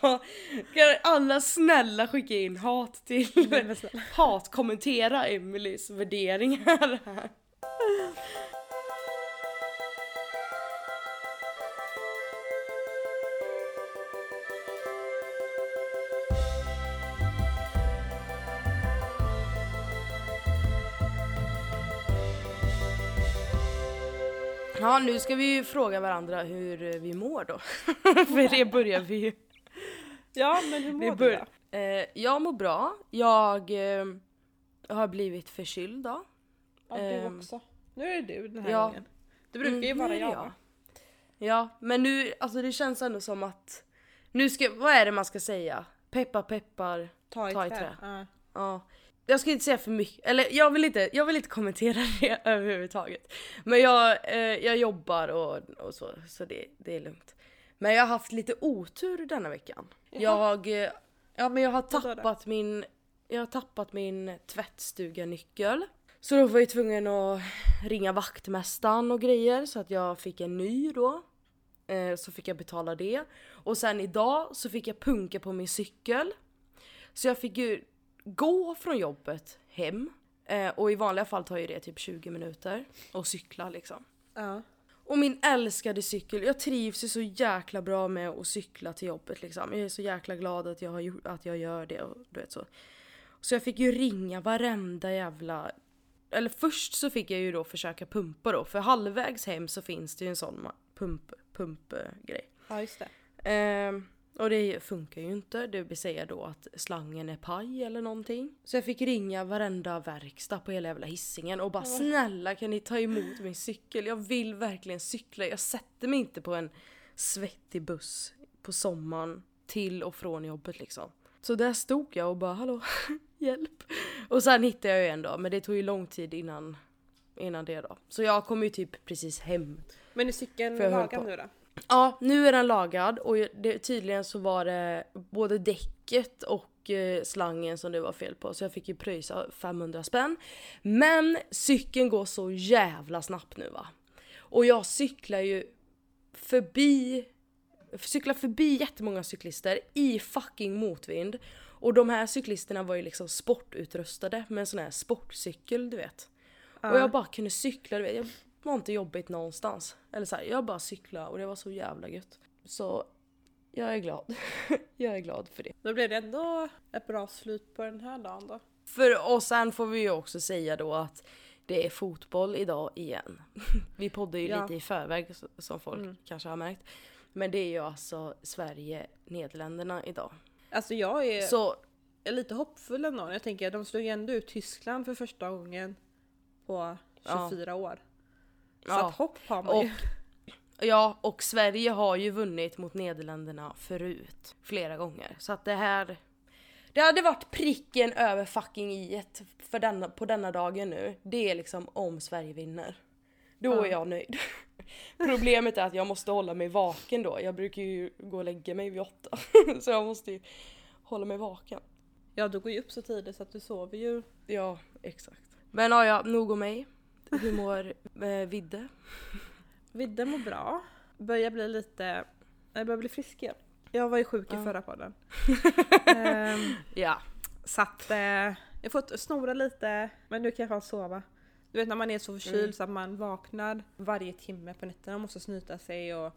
Kan alla snälla skicka in hat till Nej, men snälla. hat kommentera Emelies värderingar här. Ja, nu ska vi ju fråga varandra hur vi mår då. För det börjar vi ju. Ja men hur mår du då? Eh, jag mår bra. Jag eh, har blivit förkyld då. Ja du Ehm, också. Nu är det du den här ja. gången. Det brukar ju Mm, vara jag. jag. Ja, men nu, alltså det känns ändå som att nu ska, vad är det man ska säga? Peppar peppar. Ta i Ta i trä. trä. Ja. Ja. Jag ska inte säga för mycket, eller jag vill inte, jag vill inte kommentera det överhuvudtaget. Men jag, eh, jag jobbar och, och så, så det, det är lugnt. Men jag har haft lite otur denna veckan. Jaha. Jag, eh, ja men jag har tappat min, jag har tappat min tvättstuga-nyckel. Så då var jag tvungen att ringa vaktmästaren och grejer så att jag fick en ny då. Eh, så fick jag betala det. Och sen idag så fick jag punka på min cykel. Så jag fick ju gå från jobbet hem. Eh, och i vanliga fall tar ju det typ 20 minuter att cykla liksom. Ja. Och min älskade cykel, jag trivs ju så jäkla bra med att cykla till jobbet liksom. Jag är så jäkla glad att jag, har gjort, att jag gör det och du vet så. Så jag fick ju ringa varenda jävla... Eller först så fick jag ju då försöka pumpa då, för halvvägs hem så finns det ju en sån pump, pump grej. ja just det. Ehm, och det funkar ju inte, det vill säga då att slangen är paj eller någonting. Så jag fick ringa varenda verkstad på hela jävla hissingen och bara snälla kan ni ta emot min cykel? Jag vill verkligen cykla, jag sätter mig inte på en svettig buss på sommaren till och från jobbet liksom. Så där stod jag och bara hallå, hjälp. Och sen hittade jag ju en då, men det tog ju lång tid innan, innan det då. Så jag kom ju typ precis hem Men är cykeln lagad nu då? Ja, nu är den lagad och det, tydligen så var det både däcket och eh, slangen som det var fel på så jag fick ju pröjsa 500 spänn. Men cykeln går så jävla snabbt nu va. Och jag cyklar ju förbi, cyklar förbi jättemånga cyklister i fucking motvind. Och de här cyklisterna var ju liksom sportutrustade med en sån här sportcykel du vet. Ja. Och jag bara kunde cykla, du vet. Jag var inte jobbigt någonstans. Eller så här, jag bara cykla och det var så jävla gött. Så jag är glad. jag är glad för det. Då blev det ändå ett bra slut på den här dagen då. För, och sen får vi ju också säga då att det är fotboll idag igen. vi poddar ju Ja. lite i förväg som folk Mm. kanske har märkt. Men det är ju alltså Sverige-Nederländerna idag. Alltså jag är, Så är lite hoppfull ändå. Jag tänker att de slog ju ändå ut Tyskland för första gången på Ja. 24 år. Så Ja. att hopp har man Och, ju. ja, och Sverige har ju vunnit mot Nederländerna förut. Flera gånger. Så att det här... Det hade varit pricken över fucking i för denna, på denna dagen nu. Det är liksom om Sverige vinner. Då Ja. är jag nöjd. Problemet är att jag måste hålla mig vaken då. Jag brukar ju gå och lägga mig vid åtta. Så jag måste ju hålla mig vaken. Ja du går ju upp så tidigt så att du sover ju. Ja, exakt. Men ja, ja nog om mig. Hur mår eh, Vidde? Vidde mår bra. Börjar bli lite, jag börjar bli frisk igen. Jag var ju sjuk i Ja. förra podden. Ehm, Ja. så att eh, jag har fått snora lite men nu kan jag fan sova. Du vet när man är så förkyld Mm. så att man vaknar varje timme på nätterna och måste snyta sig och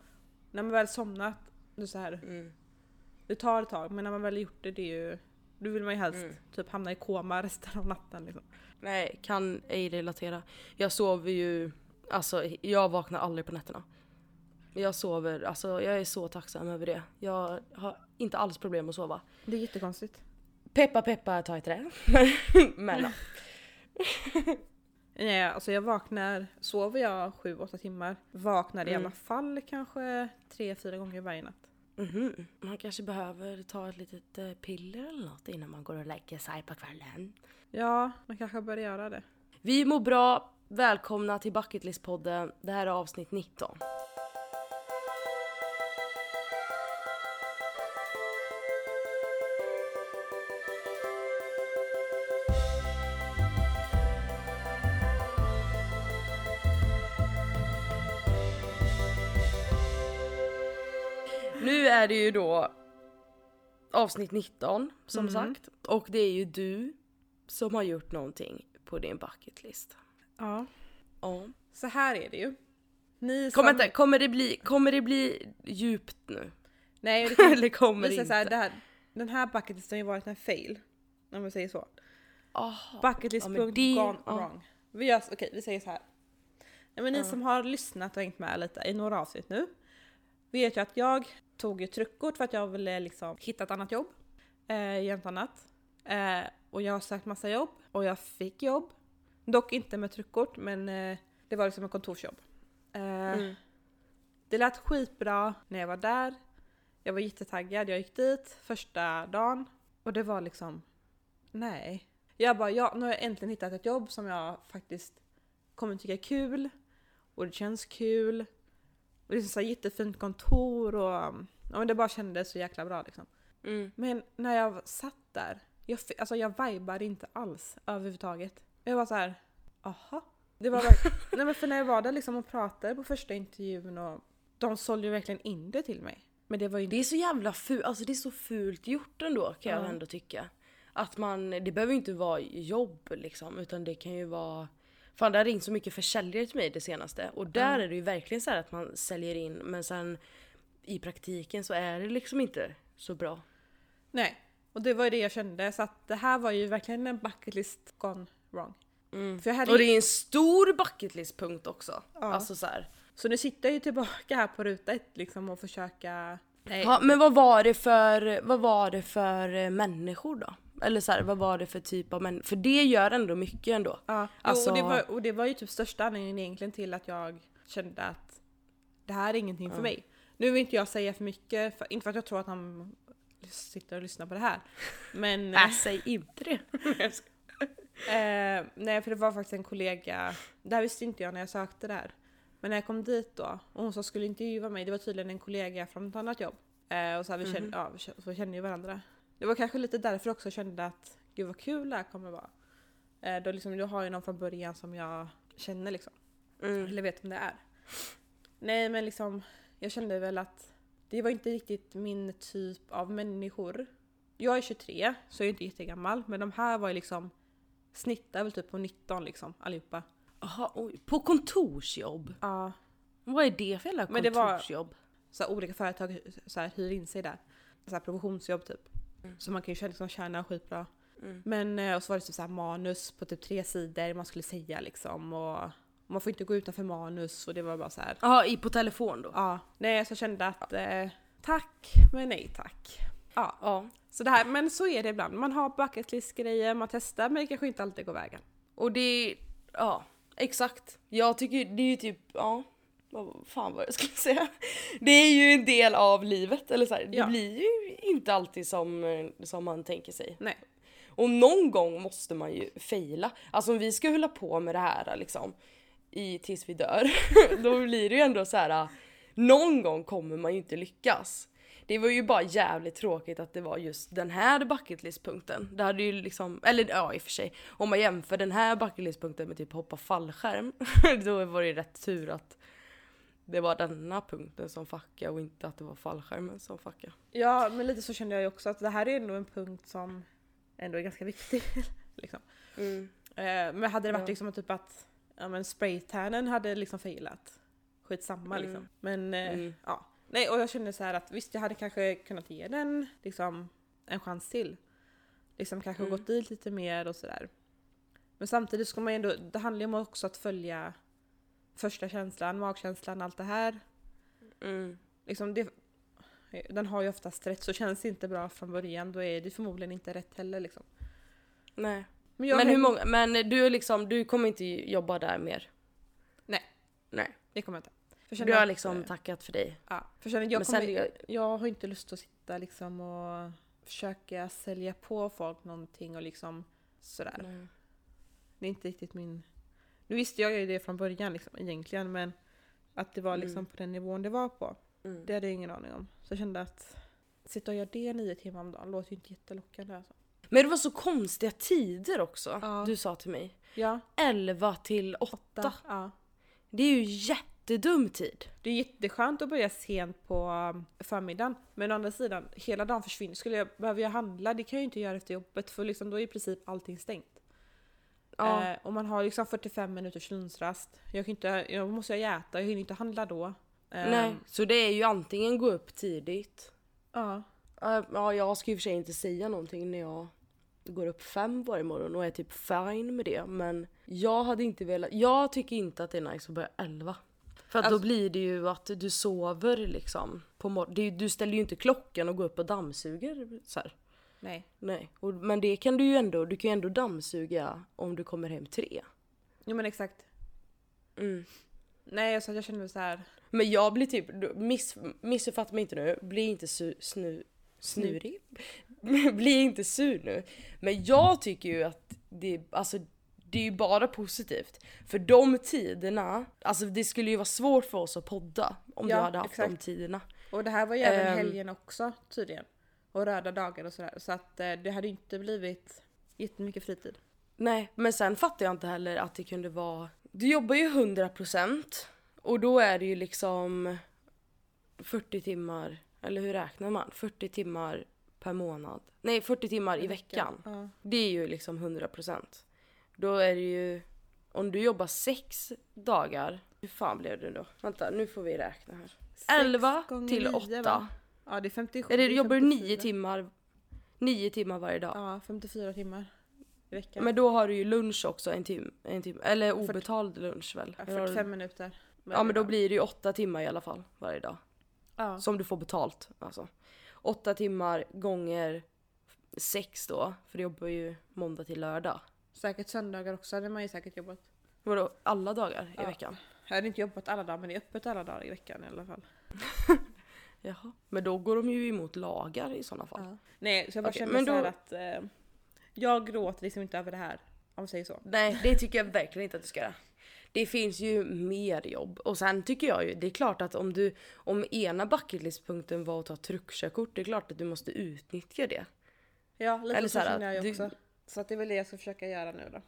när man väl somnat, är så här, Mm. det tar ett tag men när man väl gjort det, det är ju då vill man ju helst Mm. typ hamna i koma resten av natten liksom. Nej, kan ej relatera. Jag sover ju, alltså jag vaknar aldrig på nätterna. Jag sover, alltså jag är så tacksam över det. Jag har inte alls problem att sova. Det är jättekonstigt. Peppa peppa ta i trä. Men ja. Nej, alltså jag vaknar, sover jag 7-8 timmar, vaknar i Mm. alla fall kanske 3-4 gånger varje natt. Mhm. Man kanske behöver ta ett litet eh, piller eller något innan man går och lägger sig på kvällen. Ja, man kanske bör göra det. Vi mår bra, välkomna till Bucketlist-podden. Det här är avsnitt 19. Är det ju då avsnitt 19 som Mhm. sagt. Och det är ju du som har gjort någonting på din bucketlist. Ja. Ja. Så här är det ju. Ni som... vänta, kommer, det bli, kommer det bli djupt nu? Nej, det kan Eller kommer det säger så här, inte? det här, Den här bucketlisten har ju varit en fail. Om man säger så. Aha. Bucketlist Ja, det- wrong. Vi, gör, okej, vi säger så här. Ja, men ni Ja. som har lyssnat och hängt med lite i några avsnitt nu vet ju att jag tog ju truckkort för att jag ville liksom hitta ett annat jobb. Eh, jämt annat. Eh, och jag har sökt massa jobb och jag fick jobb. Dock inte med truckkort men eh, det var liksom ett kontorsjobb. Eh, Mm. Det lät skitbra när jag var där. Jag var jättetaggad, jag gick dit första dagen och det var liksom nej. Jag bara, ja, nu har jag äntligen hittat ett jobb som jag faktiskt kommer tycka är kul och det känns kul. Och det är så här jättefint kontor och men det bara kändes så jäkla bra liksom. Mm. Men när jag satt där, jag, alltså jag vibade inte alls överhuvudtaget. Jag var så här, aha. Det var verkligen, nej men för när jag var där liksom och pratade på första intervjun och de sålde ju verkligen in det till mig. Men det var ju Det är så jävla fult, alltså det är så fult gjort ändå kan jag Ja. ändå tycka. Att man, det behöver ju inte vara jobb liksom utan det kan ju vara Fan det har ringt så mycket försäljare till mig det senaste och där är det ju verkligen så här att man säljer in men sen i praktiken så är det liksom inte så bra. Nej, och det var ju det jag kände. Så att det här var ju verkligen en bucket list gone wrong. För jag hade Och det är en stor bucketlist-punkt också. Ja. Alltså så här. Så nu sitter jag ju tillbaka här på ruta ett liksom och försöka... Nej. Ja, men vad var det för, vad var det för eh, människor då? Eller så här, vad var det för typ av människor? För det gör ändå mycket ändå. Ja, Alltså- och, det var, och det var ju typ största anledningen egentligen till att jag kände att det här är ingenting för Ja. mig. Nu vill inte jag säga för mycket, för, inte för att jag tror att han sitter och lyssnar på det här. Men... Äh, säg inte det. Eh, nej, för det var faktiskt en kollega, det här visste inte jag när jag sökte där. Men när jag kom dit då, och hon som skulle intervjua mig, det var tydligen en kollega från ett annat jobb. Eh, och så, här, vi kände, ja, vi kände ju varandra. Det var kanske lite därför också jag kände att gud vad kul det här kommer vara. Eh, då, liksom, då har jag någon från början som jag känner liksom. Mm. Eller vet vem det är. Nej men liksom, jag kände väl att det var inte riktigt min typ av människor. Jag är 23, så jag är inte jättegammal. Men de här var ju liksom snittar väl typ på 19 liksom allihopa. Aha, oj. På kontorsjobb? Ja. Vad är det för jävla Men det var- kontorsjobb? Så här, olika företag så här, hyr in sig där. Så här, provisionsjobb typ. Mm. Så man kan ju liksom tjäna skitbra. Mm. Men eh, och så var det typ så här manus på typ tre sidor man skulle säga liksom. Och man får inte gå utanför manus och det var bara så här. I- på telefon då? Ja, nej så jag kände att eh, tack men nej tack. Ja, Ja. så det här, men så är det ibland. Man har bucket list grejer, man testar men det kanske inte alltid går vägen. Och det, ja exakt. Jag tycker det är ju typ, ja. Vad fan vad jag skulle säga. Det är ju en del av livet. Eller så här, det Ja. blir ju inte alltid som, eh, som man tänker sig. Nej. Och någon gång måste man ju fejla. Alltså om vi ska hålla på med det här liksom i, tills vi dör, då blir det ju ändå så här. Någon gång kommer man ju inte lyckas. Det var ju bara jävligt tråkigt att det var just den här bucketlist-punkten. Det hade ju liksom, eller ja i och för sig, om man jämför den här bucketlist-punkten med typ hoppa fallskärm, då var det ju rätt tur att det var denna punkten som fuckade och inte att det var fallskärmen som fuckade. Ja, men lite så kände jag ju också att det här är ändå en punkt som ändå är ganska viktig. liksom. Mm. eh, men hade det varit Ja. liksom typ att ja, men spraytannen hade liksom failat. Skitsamma Mm. liksom. Men eh, Mm. ja. Nej, och jag kände så här att visst jag hade kanske kunnat ge den liksom en chans till. Liksom kanske Mm. gått dit lite mer och sådär. Men samtidigt ska man ju ändå, det handlar ju om också att följa första känslan, magkänslan, allt det här. Mm. Liksom det, den har ju oftast rätt, så känns det inte bra från början då är det förmodligen inte rätt heller liksom. Nej. Men har- hur många, men du liksom, du kommer inte jobba där mer? Nej. Nej. Det kommer jag inte. Jag Du har att, liksom tackat för dig. Ja, för jag, Men kommer, sen, jag, jag har inte lust att sitta liksom och försöka sälja på folk någonting och liksom sådär. nej. Det är inte riktigt min... Nu visste jag ju det från början liksom, egentligen men att det var liksom Mm. på den nivån det var på. Mm. Det hade jag ingen aning om. Så jag kände att sitta och göra det nio timmar om dagen låter ju inte jättelockande alltså. Men det var så konstiga tider också, Ja. du sa till mig. Ja, 11 till 8. åtta. Ja. Det är ju jättedum tid. Det är jätteskönt att börja sent på um, förmiddagen. Men å andra sidan, hela dagen försvinner. Skulle jag behöva handla, det kan jag ju inte göra efter jobbet för liksom då är i princip allting stängt. Ja. Eh, och man har liksom 45 minuters lunchrast. Jag, kan inte, jag måste ju äta, jag hinner inte handla då. Eh, Nej, så det är ju antingen gå upp tidigt. Ja. Eh, Ja, jag ska och för sig inte säga någonting när jag går upp fem varje morgon och är typ fine med det. Men jag hade inte velat, jag tycker inte att det är nice att börja elva. För att Alltså- då blir det ju att du sover liksom på morgonen. Du ställer ju inte klockan och går upp och dammsuger så här. Nej. Nej, och, men det kan du ju ändå, du kan ju ändå dammsuga om du kommer hem tre. Jo men exakt. Mm. Nej så att jag känner mig så här. Men jag blir typ, miss, missuppfatta mig inte nu, bli inte su, snu, snurig. bli inte sur nu. Men jag tycker ju att det, alltså, det är ju bara positivt. För de tiderna, alltså det skulle ju vara svårt för oss att podda om Ja, du hade haft de exakt. tiderna. Och det här var ju även Ehm. helgen också tydligen. Och röda dagar och sådär. Så att eh, det hade inte blivit jättemycket fritid. Nej, men sen fattar jag inte heller att det kunde vara... Du jobbar ju 100% och då är det ju liksom 40 timmar, eller hur räknar man? 40 timmar per månad. Nej, 40 timmar i veckan. Ja. Det är ju liksom 100%. Då är det ju... Om du jobbar sex dagar, hur fan blev det då? Vänta, nu får vi räkna här. Sex 11 gånger till nio, 8. Ja det är 57. Eller jobbar du 9 54. timmar, 9 timmar varje dag. Ja 54 timmar i veckan. Men då har du ju lunch också en timme, en timme eller obetald lunch väl? Ja, Eller har du- 45 minuter. Ja men då blir det ju åtta timmar i alla fall varje dag. Ja. Som du får betalt alltså. Åtta timmar gånger sex då, för det jobbar ju måndag till lördag. Säkert söndagar också hade man ju säkert jobbat. Vadå, alla dagar i Ja. veckan? Jag hade inte jobbat alla dagar men det är öppet alla dagar i veckan i alla fall. Jaha. Men då går de ju emot lagar i sådana fall. Ja. Nej så jag bara Okej, känner då- att eh, jag gråter liksom inte över det här. Om man säger så. Nej, det tycker jag verkligen inte att du ska göra. Det finns ju mer jobb. Och sen tycker jag ju, det är klart att om du, om ena bucketlistpunkten var att ta truckkörkort, det är klart att du måste utnyttja det. Ja lite Eller så, så känner jag du- också. Så att det är väl det jag ska försöka göra nu då.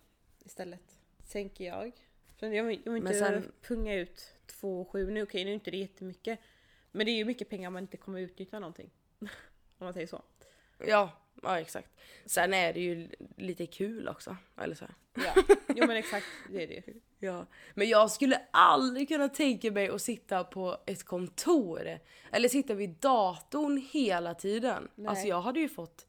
Istället. Tänker jag. För jag vill, jag vill inte sen- punga ut 2,7 nu. Okej nu är inte det jättemycket. Men det är ju mycket pengar om man inte kommer utnyttja någonting. om man säger så. Ja, ja exakt. Sen är det ju lite kul också. Eller så här. Ja. Jo men exakt, det är det ju. Ja, men jag skulle aldrig kunna tänka mig att sitta på ett kontor eller sitta vid datorn hela tiden. Nej. Alltså jag hade ju fått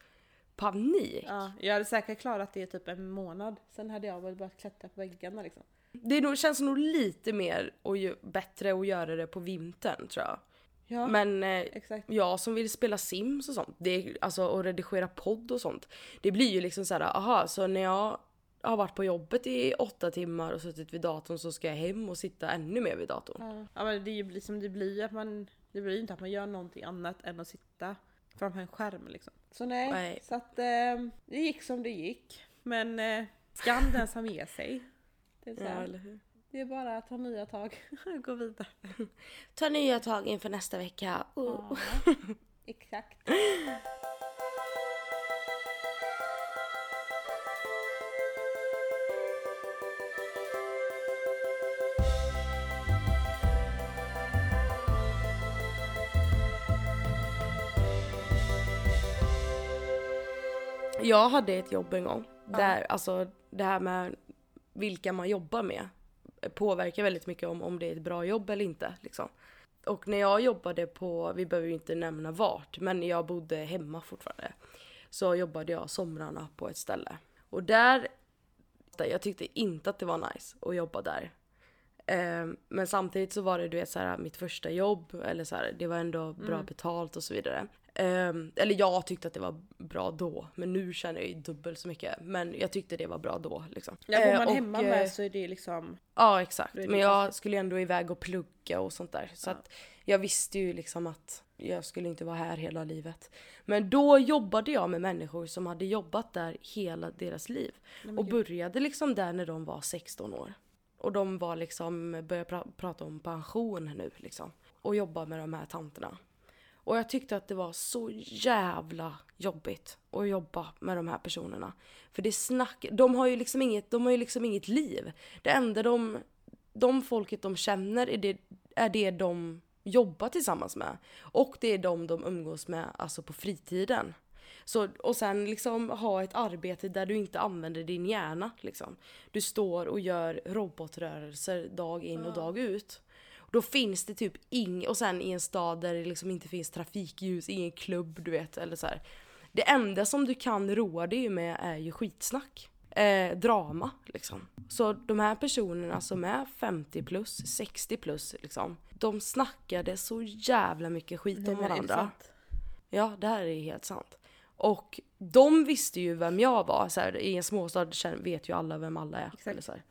panik. Ja, jag hade säkert klarat det i typ en månad. Sen hade jag väl börjat klättra på väggarna liksom. Det nog, känns nog lite mer och ju, bättre att göra det på vintern tror jag. Ja, Men eh, jag som vill spela Sims och sånt, det alltså och redigera podd och sånt. Det blir ju liksom så här, aha, så när jag har varit på jobbet i åtta timmar och suttit vid datorn så ska jag hem och sitta ännu mer vid datorn. Ja, ja men det är ju liksom, det blir ju att man, det blir inte att man gör någonting annat än att sitta framför en skärm liksom. Så nej, Nej. så att eh, det gick som det gick. Men eh, skam den som ger sig. Det är, så Ja, eller hur? Det är bara att ta nya tag och gå vidare. Ta nya tag inför nästa vecka. Oh. Ja, exakt. Jag hade ett jobb en gång där alltså det här med vilka man jobbar med påverkar väldigt mycket om, om det är ett bra jobb eller inte. Liksom. Och när jag jobbade på, vi behöver ju inte nämna vart, men jag bodde hemma fortfarande. Så jobbade jag somrarna på ett ställe. Och där, jag tyckte inte att det var nice att jobba där. Ehm, men samtidigt så var det du vet, så här, mitt första jobb, eller så här, det var ändå bra betalt och så vidare. Ehm, eller jag tyckte att det var bra då, men nu känner jag ju dubbelt så mycket. Men jag tyckte det var bra då liksom. Ja, bor Eh, man och, hemma eh, med så är det liksom, Ja exakt, men ju jag skulle ändå iväg och plugga och sånt där. Så Ja. att jag visste ju liksom att jag skulle inte vara här hela livet. Men då jobbade jag med människor som hade jobbat där hela deras liv. Nej, Och började liksom där när de var 16 år. Och de var liksom, började pra- prata om pension nu liksom. Och jobba med de här tanterna. Och jag tyckte att det var så jävla jobbigt att jobba med de här personerna. För det snack, de har ju liksom inget, de har ju liksom inget liv. Det enda de, de folket de känner är det, är det de jobbar tillsammans med. Och det är de de umgås med alltså på fritiden. Så, och sen liksom ha ett arbete där du inte använder din hjärna. Liksom. Du står och gör robotrörelser dag in och dag ut. Då finns det typ inget, och sen i en stad där det liksom inte finns trafikljus, ingen klubb du vet eller så här. Det enda som du kan roa dig med är ju skitsnack. Eh, drama liksom. Så de här personerna som är 50 plus, 60 plus liksom. De snackade så jävla mycket skit om är det varandra. sant? Ja, det här är helt sant. Och de visste ju vem jag var. Så här, I en småstad vet ju alla vem alla är. Exakt. Eller så, här.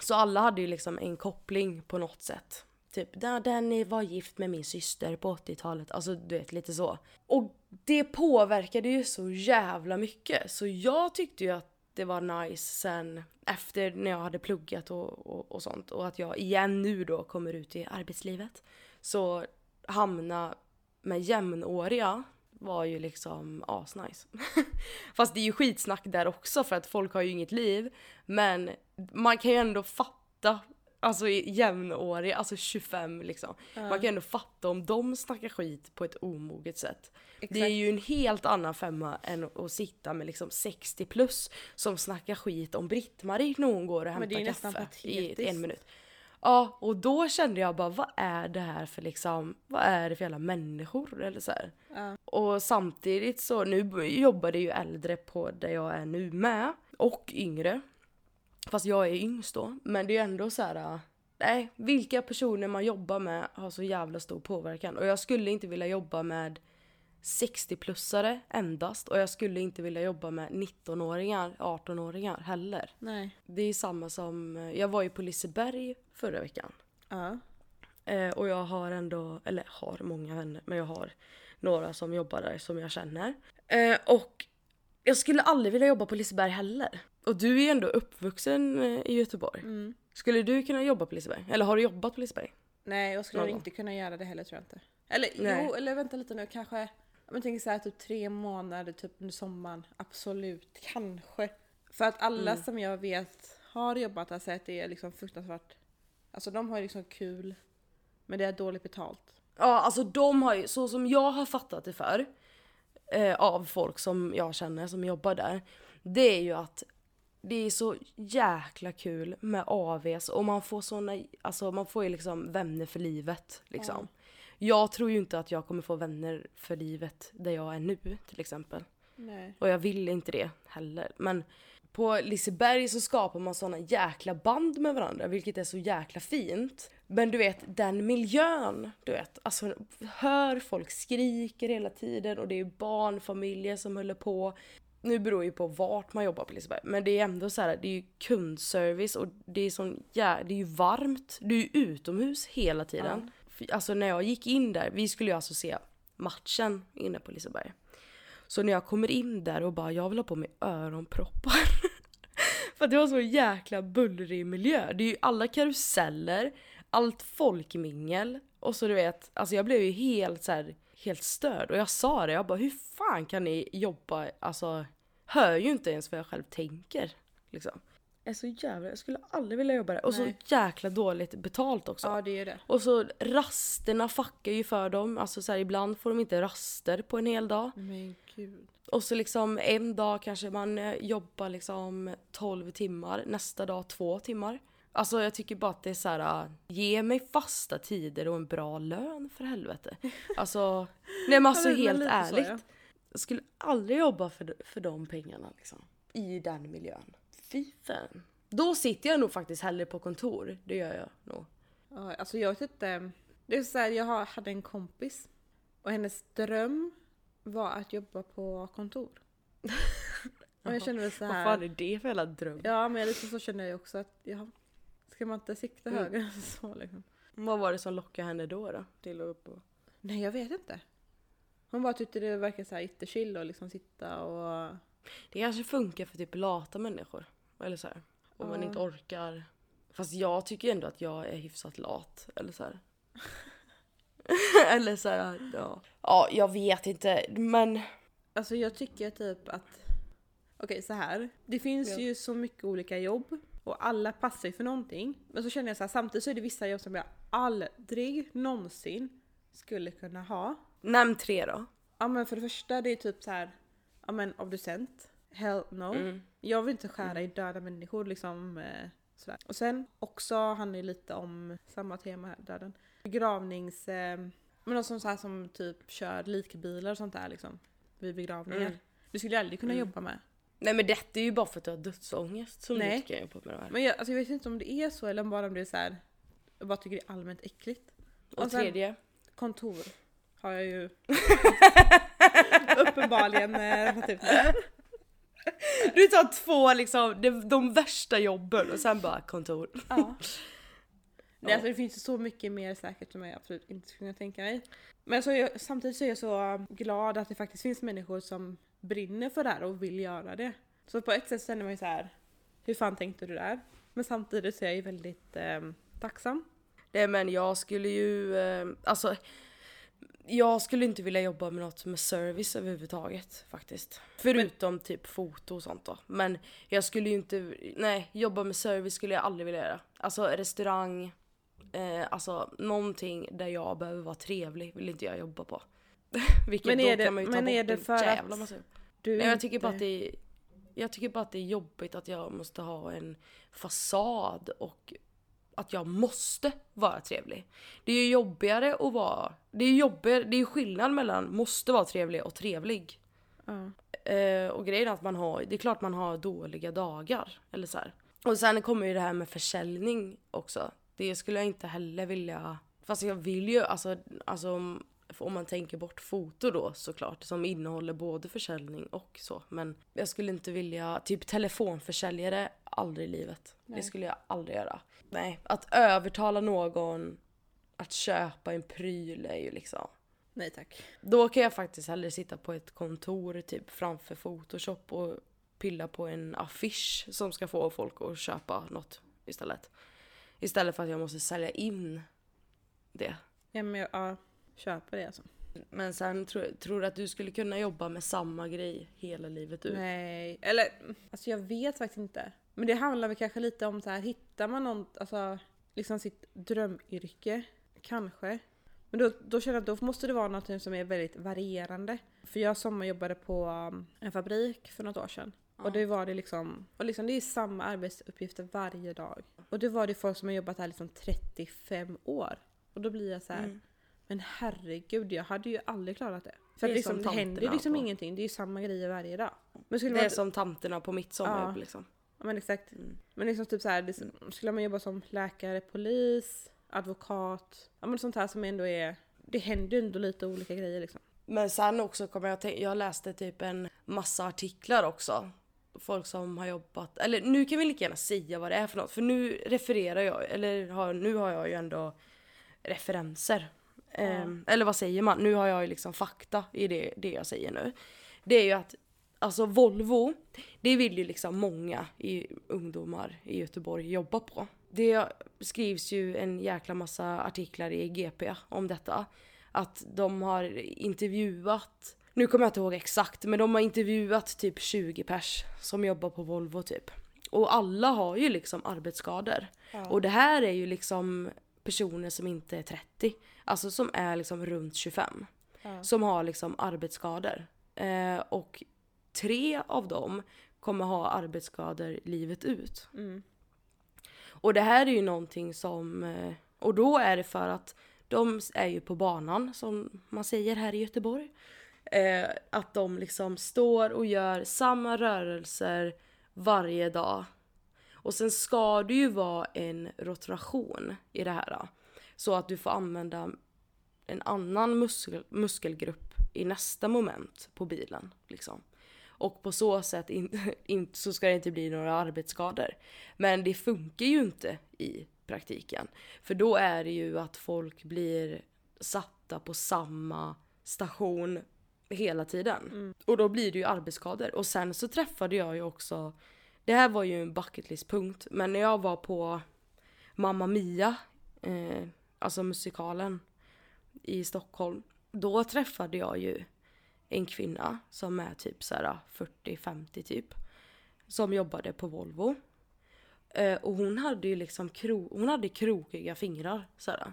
så alla hade ju liksom en koppling på något sätt. Typ, 'Danny var gift med min syster på 80-talet. Alltså du vet, lite så. Och det påverkade ju så jävla mycket. Så jag tyckte ju att det var nice sen efter när jag hade pluggat och, och, och sånt. Och att jag igen nu då kommer ut i arbetslivet. Så hamna med jämnåriga var ju liksom asnice. Fast det är ju skitsnack där också för att folk har ju inget liv. Men man kan ju ändå fatta, alltså i jämnåriga, alltså 25 liksom. Man kan ändå fatta om de snackar skit på ett omoget sätt. Det är Exakt. ju en helt annan femma än att, sitta med liksom 60 plus som snackar skit om Britt-Marie när hon går och hämtar kaffe i en minut. Ja, och då kände jag bara vad är det här för liksom, vad är det för jävla människor eller så här. Ja. Och samtidigt så, nu jobbar det ju äldre på där jag är nu med. Och yngre. Fast jag är yngst då. Men det är ändå så här. äh, Nej, vilka personer man jobbar med har så jävla stor påverkan. Och jag skulle inte vilja jobba med 60-plussare endast. Och jag skulle inte vilja jobba med 19-åringar, 18-åringar heller. Nej. Det är samma som, jag var ju på Liseberg förra veckan. Ja. Eh, och jag har ändå, eller har många vänner, men jag har några som jobbar där som jag känner. Eh, och jag skulle aldrig vilja jobba på Liseberg heller. Och du är ju ändå uppvuxen eh, i Göteborg. Mm. Skulle du kunna jobba på Liseberg? Eller har du jobbat på Liseberg? Nej, jag skulle Någon nog gång. inte kunna göra det heller tror jag inte. Eller Nej. jo, eller vänta lite nu, kanske. Men tänk så här typ tre månader typ under sommaren. Absolut, kanske. För att alla Mm. som jag vet har jobbat har sagt att det är liksom fruktansvärt. Alltså de har ju liksom kul. Men det är dåligt betalt. Ja, alltså de har ju, så som jag har fattat det för eh, av folk som jag känner som jobbar där. Det är ju att det är så jäkla kul med AVs och man får såna, alltså man får ju liksom vänner för livet liksom. Jag tror ju inte att jag kommer få vänner för livet där jag är nu till exempel. Nej. Och jag vill inte det heller. Men på Liseberg så skapar man såna jäkla band med varandra vilket är så jäkla fint. Men du vet den miljön, du vet, alltså hör folk skriker hela tiden och det är barnfamiljer som håller på. Nu beror ju på vart man jobbar på Liseberg men det är ändå så här, det är ju kundservice och det är sån jä- det är ju varmt, du är ju utomhus hela tiden. Alltså när jag gick in där, vi skulle ju alltså se matchen inne på Liseberg. Så när jag kommer in där och bara jag vill ha på mig öronproppar. För att det var så jäkla bullrig miljö. Det är ju alla karuseller, allt folkmingel och så du vet, alltså jag blev ju helt så här, helt störd och jag sa det, jag bara hur fan kan ni jobba, alltså hör ju inte ens vad jag själv tänker liksom. Jag är så jävla, jag skulle aldrig vilja jobba där och Nej. så jäkla dåligt betalt också. Ja, det är det. Och så rasterna fuckar ju för dem. Alltså så här, ibland får de inte raster på en hel dag. Men gud. Och så liksom en dag kanske man eh, jobbar liksom 12 timmar, nästa dag två timmar. Alltså jag tycker bara att det är så här, äh, ge mig fasta tider och en bra lön för helvete. Alltså, nej men alltså helt lite så, ärligt. ja. Jag skulle aldrig jobba för, för de pengarna liksom. I den miljön. Fy fan. Då sitter jag nog faktiskt hellre på kontor. Det gör jag nog. Alltså jag vet inte. Det är så här, jag hade en kompis och hennes dröm var att jobba på kontor. Och jag känner väl så Vad här. fan är det för jävla dröm? Ja men lite så känner jag också att ja, ska man inte sikta Mm. högre än så liksom? Vad var det som lockade henne då? då till att upp och... Nej jag vet inte. Hon bara tyckte det verkar så här jättechill och liksom sitta och Det kanske funkar för typ lata människor. Eller så här. Om man inte orkar. Fast jag tycker ändå att jag är hyfsat lat. Eller så här. eller så här, ja. Ja, jag vet inte. Men Alltså jag tycker typ att Okej så här. Det finns Ja. ju så mycket olika jobb. Och alla passar ju för någonting. Men så känner jag så här, samtidigt så är det vissa jobb som jag aldrig någonsin skulle kunna ha. Nämn tre då. Ja men för det första det är typ så här, ja men obducent. Hell no. Mm. Jag vill inte skära i döda människor liksom. Eh, sådär. Och sen också handlar det lite om samma tema här, döden. Begravnings... Eh, men de som, så här, som typ kör likbilar och sånt där liksom. Vid begravningar. Mm. Det skulle jag aldrig kunna Mm. jobba med. Nej men detta är ju bara för att du har dödsångest som Nej. du inte kan jobba med det här. Men jag, alltså, jag vet inte om det är så eller bara om det är så här. Jag bara tycker det är allmänt äckligt. Och och sen- tredje? Kontor har jag ju uppenbarligen eh, rätt ut. Du tar två liksom, de, de värsta jobben och sen bara kontor. Ja. Nej, alltså det finns ju så mycket mer säkert som jag absolut inte skulle kunna tänka mig. Men så jag, samtidigt så är jag så glad att det faktiskt finns människor som brinner för det här och vill göra det. Så på ett sätt känner man ju så här. hur fan tänkte du där? Men samtidigt så är jag ju väldigt eh, tacksam. Nej men jag skulle ju, eh, alltså jag skulle inte vilja jobba med något med service överhuvudtaget faktiskt. Förutom typ foto och sånt då. Men jag skulle ju inte, nej jobba med service skulle jag aldrig vilja göra. Alltså restaurang, eh, alltså någonting där jag behöver vara trevlig vill inte jag jobba på. Vilket Men är det- kan man ju ta men bort är det en för att jävla massa. Du Nej, jag tycker bara inte- att det är, jag tycker bara att det är jobbigt att jag måste ha en fasad och att jag måste vara trevlig. Det är ju jobbigare att vara, det är jobbigare, det är skillnad mellan måste vara trevlig och trevlig. Ja. Eh, och grejen är att man har, det är klart man har dåliga dagar. Eller så här. Och sen kommer ju det här med försäljning också. Det skulle jag inte heller vilja, fast jag vill ju alltså, alltså om- man tänker bort foto då såklart som innehåller både försäljning och så. Men jag skulle inte vilja, typ telefonförsäljare, aldrig i livet. Det Nej. skulle jag aldrig göra. Nej, att övertala någon att köpa en pryl är ju liksom Nej tack. då kan jag faktiskt hellre sitta på ett kontor typ framför photoshop och pilla på en affisch som ska få folk att köpa något istället. Istället för att jag måste sälja in det. Ja men jag ja, köper det alltså. Men sen tror, tror du att du skulle kunna jobba med samma grej hela livet ut? Nej, eller alltså jag vet faktiskt inte. Men det handlar väl kanske lite om så här, hittar man något, alltså liksom sitt drömyrke? Kanske. Men då, då känner jag att då måste det vara något som är väldigt varierande. För jag sommarjobbade på um, en fabrik för något år sedan. Och det var det liksom, och liksom det är samma arbetsuppgifter varje dag. Och det var det folk som har jobbat här liksom 35 år. Och då blir jag så här, Mm. Men herregud jag hade ju aldrig klarat det. För Det liksom, det händer ju liksom på- ingenting, det är ju samma grejer varje dag. Men Det är man, som tanterna på mitt sommarjobb Ja. liksom. ja, men exakt. Mm. Men liksom typ så här, det, skulle man jobba som läkare, polis, advokat, ja men sånt här som ändå är, det händer ju ändå lite olika grejer liksom. Men sen också kommer jag tänka, jag läste typ en massa artiklar också. Folk som har jobbat, eller nu kan vi lika gärna säga vad det är för något. För nu refererar jag, eller har, nu har jag ju ändå referenser. Ehm, eller vad säger man? Nu har jag ju liksom fakta i det, det jag säger nu. Det är ju att Alltså Volvo, det vill ju liksom många i, ungdomar i Göteborg jobba på. Det skrivs ju en jäkla massa artiklar i GP om detta. Att de har intervjuat, nu kommer jag inte ihåg exakt, men de har intervjuat typ 20 pers som jobbar på Volvo typ. Och alla har ju liksom arbetsskador. Och det här är ju liksom personer som inte är 30. Alltså som är liksom runt 25. Ja. Som har liksom arbetsskador. Eh, och tre av dem kommer ha arbetsskador livet ut. Mm. Och det här är ju någonting som... eh, Och då är det för att de är ju på banan, som man säger här i Göteborg. Eh, att de liksom står och gör samma rörelser varje dag. Och sen ska det ju vara en rotation i det här. Så att du får använda en annan muskel, muskelgrupp i nästa moment på bilen. Liksom. Och på så sätt in, in, så ska det inte bli några arbetsskador. Men det funkar ju inte i praktiken. För då är det ju att folk blir satta på samma station hela tiden. Och då blir det ju arbetsskador. Och sen så träffade jag ju också, det här var ju en bucketlist-punkt, men när jag var på Mamma Mia, eh, alltså musikalen i Stockholm, då träffade jag ju en kvinna som är typ så här 40-50 typ. Som jobbade på Volvo. Eh, och hon hade ju liksom kro, hon hade krokiga fingrar såhär.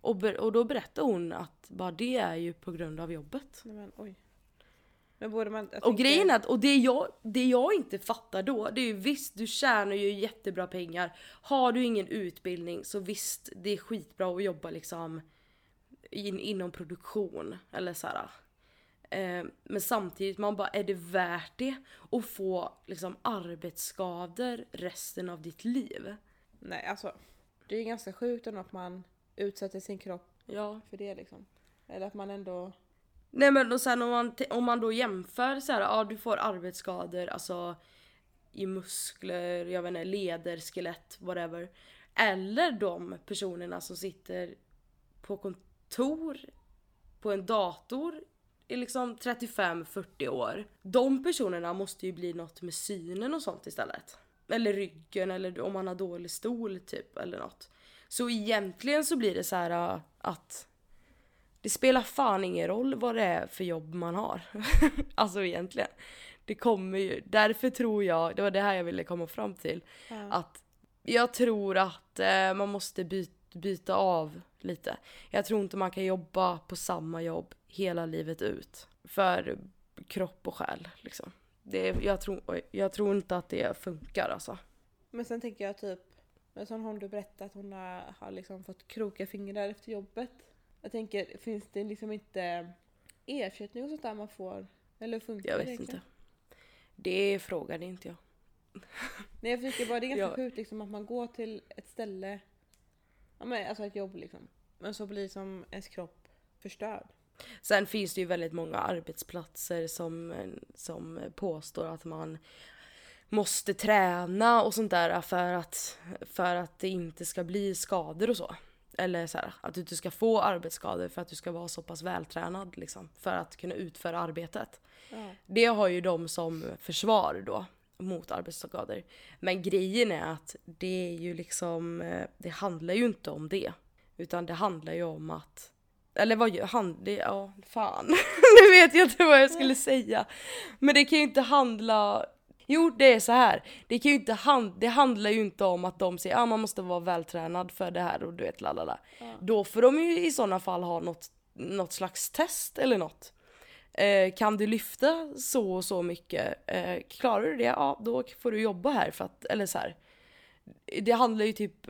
Och, och då berättade hon att bara det är ju på grund av jobbet. Nej men oj. Men borde man... Och tänker- grejen är att, och det jag, det jag inte fattar då, det är ju visst du tjänar ju jättebra pengar. Har du ingen utbildning så visst, det är skitbra att jobba liksom in, inom produktion eller så här. Eh, men samtidigt, man bara, är det värt det? Att få liksom arbetsskador resten av ditt liv? Nej alltså. Det är ju ganska sjukt ändå att man utsätter sin kropp Ja. för det liksom. Eller att man ändå... Nej men och sen om man, om man då jämför så här, ja du får arbetsskador alltså i muskler, jag vet inte, leder, skelett, whatever. Eller de personerna som sitter på kontor på en dator i liksom 35-40 år. De personerna måste ju bli något med synen och sånt istället. Eller ryggen eller om man har dålig stol typ eller något. Så egentligen så blir det så här att det spelar fan ingen roll vad det är för jobb man har. alltså egentligen. Det kommer ju, därför tror jag, det var det här jag ville komma fram till. Ja. Att jag tror att eh, man måste by, byta av lite. Jag tror inte man kan jobba på samma jobb hela livet ut. För kropp och själ liksom. Det, jag, tror, jag tror inte att det funkar alltså. Men sen tänker jag typ, men som hon du berättade att hon har, har liksom fått krokiga fingrar efter jobbet. Jag tänker, finns det liksom inte ersättning och sånt där man får? Eller funkar Jag det vet inte. Det frågade inte jag. Nej jag tycker bara det är ganska Ja. sjukt liksom att man går till ett ställe, ja men alltså ett jobb liksom. Men så blir som ens kropp förstörd. Sen finns det ju väldigt många arbetsplatser som, som påstår att man måste träna och sånt där för att, för att det inte ska bli skador och så. Eller så här, att du inte ska få arbetsskador för att du ska vara så pass vältränad liksom, för att kunna utföra arbetet. Ja. Det har ju de som försvar då mot arbetsskador. Men grejen är att det är ju liksom, eh, det handlar ju inte om det. Utan det handlar ju om att, eller vad gör han, det, ja fan. nu vet jag inte vad jag skulle säga. Men det kan ju inte handla, jo det är så här. Det kan ju inte hand, det handlar ju inte om att de säger att ah, man måste vara vältränad för det här och du vet lalala. Ja. Då får de ju i sådana fall ha något, något slags test eller något. Eh, kan du lyfta så och så mycket? Eh, klarar du det? Ja, då får du jobba här för att, eller så här. Det handlar ju typ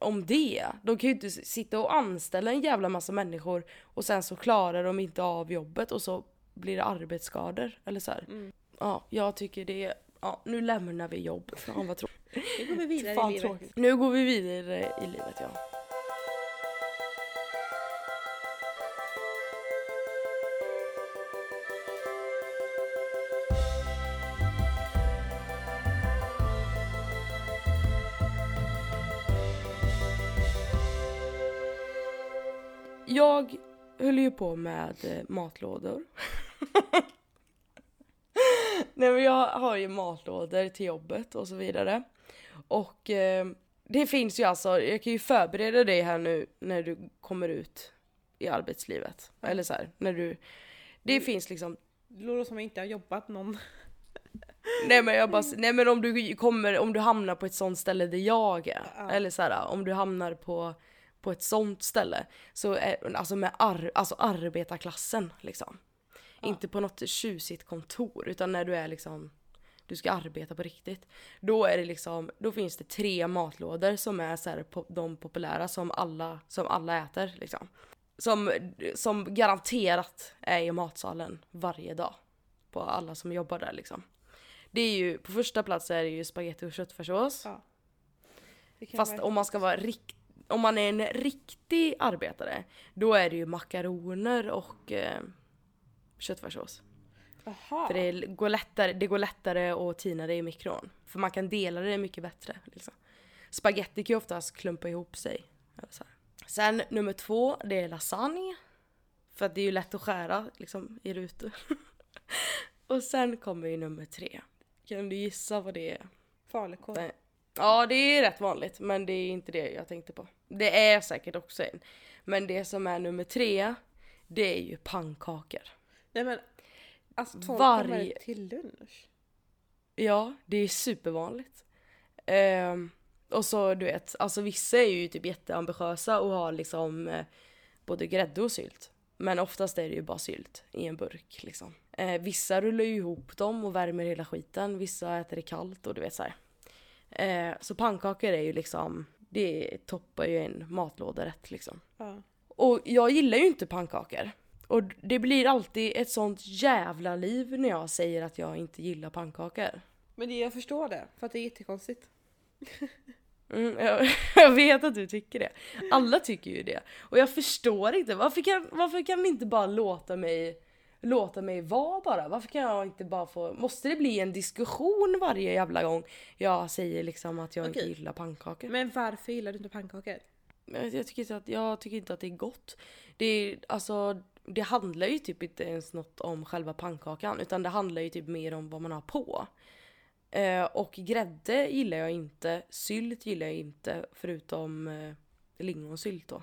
om det. De kan ju inte sitta och anställa en jävla massa människor och sen så klarar de inte av jobbet och så blir det arbetsskador eller så här. Mm. Ja, jag tycker det ja nu lämnar vi jobb. Fan vad tråkigt. Nu går vi vidare Fan i livet. tråkigt. Nu går vi vidare i livet ja. Jag höll ju på med eh, matlådor. Nej men jag har ju matlådor till jobbet och så vidare. Och eh, det finns ju alltså, jag kan ju förbereda dig här nu när du kommer ut i arbetslivet. Eller så här, när du... Det Mm. finns liksom Det låter som jag inte har jobbat någon. Nej men jag bara, nej men om du kommer, om du hamnar på ett sånt ställe där jag är. Ja. Eller så här, om du hamnar på, på ett sånt ställe. Så är, alltså med ar, alltså arbetarklassen liksom. Ja. Inte på något tjusigt kontor utan när du är liksom du ska arbeta på riktigt. Då är det liksom, då finns det tre matlådor som är så här, po- de populära som alla, som alla äter liksom. Som, som garanterat är i matsalen varje dag. På alla som jobbar där liksom. Det är ju, på första plats är det ju spaghetti och köttfärssås. Ja. Fast om man ska vara rikt, om man är en riktig arbetare, då är det ju makaroner och eh, köttfärssås. Jaha. För det går, lättare, det går lättare att tina det i mikron. För man kan dela det mycket bättre. Liksom. Spaghetti kan ju oftast klumpa ihop sig. Sen nummer två, det är lasagne. För att det är ju lätt att skära liksom, i rutor. och sen kommer ju nummer tre. Kan du gissa vad det är? Falukorv. Nej. Ja, det är rätt vanligt, men det är inte det jag tänkte på. Det är säkert också en. Men det som är nummer tre, det är ju pannkakor. Nej men, alltså två Varje- kommer till lunch. Ja, det är supervanligt. Ehm, och så du vet, alltså vissa är ju typ jätteambitiösa och har liksom eh, både grädde och sylt. Men oftast är det ju bara sylt i en burk liksom. Eh, vissa rullar ju ihop dem och värmer hela skiten, vissa äter det kallt och du vet så. Eh, så pannkakor är ju liksom, det toppar ju en matlåderätt liksom. Ja. Och jag gillar ju inte pannkakor. Och det blir alltid ett sånt jävla liv när jag säger att jag inte gillar pannkakor. Men det, jag förstår det, för att det är jättekonstigt. Mm, jag, jag vet att du tycker det. Alla tycker ju det. Och jag förstår inte, varför kan, varför kan ni inte bara låta mig låta mig vara bara? Varför kan jag inte bara få, måste det bli en diskussion varje jävla gång jag säger liksom att jag Okej. inte gillar pannkakor? Men varför gillar du inte pannkakor? Jag, jag, tycker inte att, jag tycker inte att det är gott. Det, är, alltså, det handlar ju typ inte ens något om själva pannkakan utan det handlar ju typ mer om vad man har på. Eh, och grädde gillar jag inte, sylt gillar jag inte förutom eh, lingonsylt då.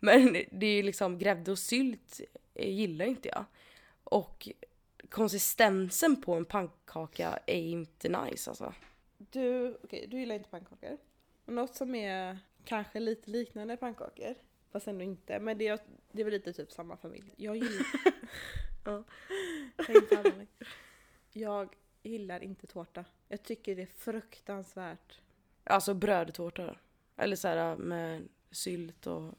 Men det är ju liksom grädde och sylt eh, gillar inte jag. Och konsistensen på en pannkaka är inte nice alltså. Du, okej, du gillar inte pannkakor. Något som är kanske lite liknande pannkakor, fast ändå inte, men det är, det är väl lite typ samma familj. Jag gillar... Ja. Jag gillar inte tårta. Jag tycker det är fruktansvärt. Alltså brödtårta. Eller så här med sylt och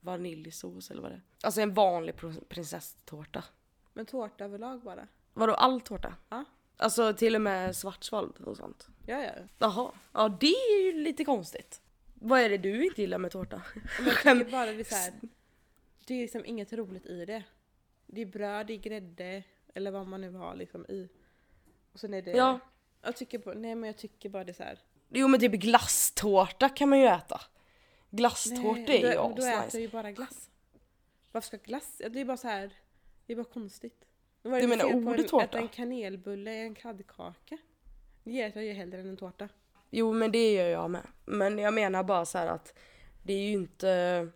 vaniljsås eller vad det är. Alltså en vanlig pr- prinsesstårta. Men tårta överlag bara. Vadå all tårta? Ja. Alltså till och med svartsvald och sånt. Ja, ja. Jaha, ja det är ju lite konstigt. Vad är det du inte gillar med tårta? Men jag tycker bara det är så här, Det är liksom inget roligt i det. Det är bröd, det är grädde, eller vad man nu har liksom i. Och sen är det... Ja, Jag tycker bara, nej men jag tycker bara det är så här. jo men typ glasstårta kan man ju äta. Glasstårta nej, är ju då, då äter asnice. jag ju bara glass. Varför ska glass? Det är bara så här. Det är bara konstigt. Vad är Du det menar på ordet en, tårta? Äta en kanelbulle, en kladdkaka. Det äter jag ju hellre än en tårta. Jo men det gör jag med. Men jag menar bara så här att det är ju inte...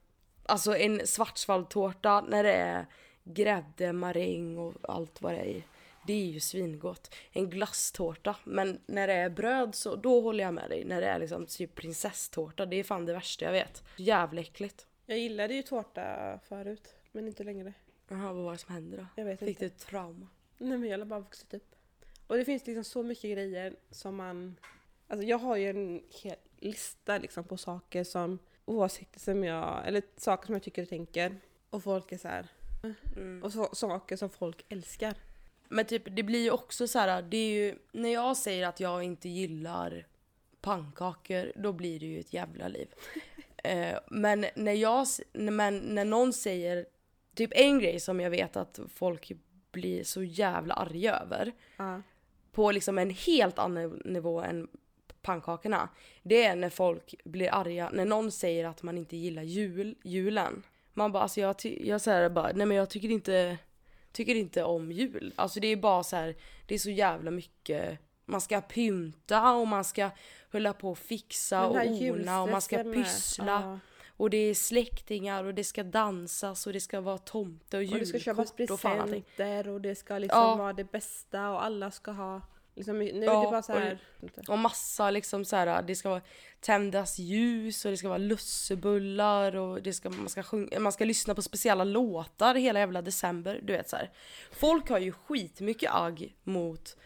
Alltså en svartsvalltårta när det är grädde, maräng och allt vad det är i. Det är ju svingott. En glasstårta. Men när det är bröd så då håller jag med dig. När det är liksom typ prinsesstårta. Det är fan det värsta jag vet. Jävla äckligt. Jag gillade ju tårta förut, men inte längre. Jaha vad var det som hände då? Jag vet Fick inte. du ett trauma? Nej men jag har bara vuxit upp. Och det finns liksom så mycket grejer som man... Alltså jag har ju en hel lista liksom på saker som... Åsikter som jag... Eller saker som jag tycker och tänker. Och folk är så här. Mm. Och så, saker som folk älskar. Men typ det blir ju också så här, det är ju, när jag säger att jag inte gillar pannkakor, då blir det ju ett jävla liv. eh, men när jag, men när någon säger, typ en grej som jag vet att folk blir så jävla arga över, Ja. på liksom en helt annan nivå än pannkakorna. Det är när folk blir arga, när någon säger att man inte gillar jul, julen. Man bara alltså jag, jag säger bara, nej men jag tycker inte, tycker inte om jul. Alltså det är bara så här, det är så jävla mycket, man ska pynta och man ska hålla på och fixa och ona och man ska med- pyssla. Ja. Och det är släktingar och det ska dansas och det ska vara tomte och Och det ska köpas julkort och fan presenter och det ska liksom Ja. vara det bästa och alla ska ha... Liksom, nu är Ja, det bara så här... Och massa liksom så här, det ska vara tändas ljus och det ska vara lussebullar och det ska, man, ska sjunga, man ska lyssna på speciella låtar hela jävla december. Du vet så här. Folk har ju skitmycket agg mot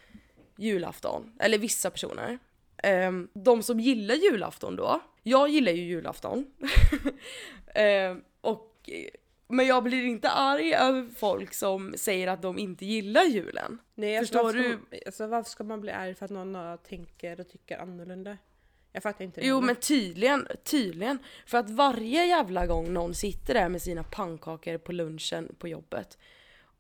julafton, eller vissa personer. Ehm, de som gillar julafton då, jag gillar ju julafton. Ehm, och, men jag blir inte arg över folk som säger att de inte gillar julen. Nej, alltså, Förstår varför du? Man, alltså, varför ska man bli arg för att någon tänker och tycker annorlunda? Jag fattar inte det. Jo men tydligen, tydligen. För att varje jävla gång någon sitter där med sina pannkakor på lunchen på jobbet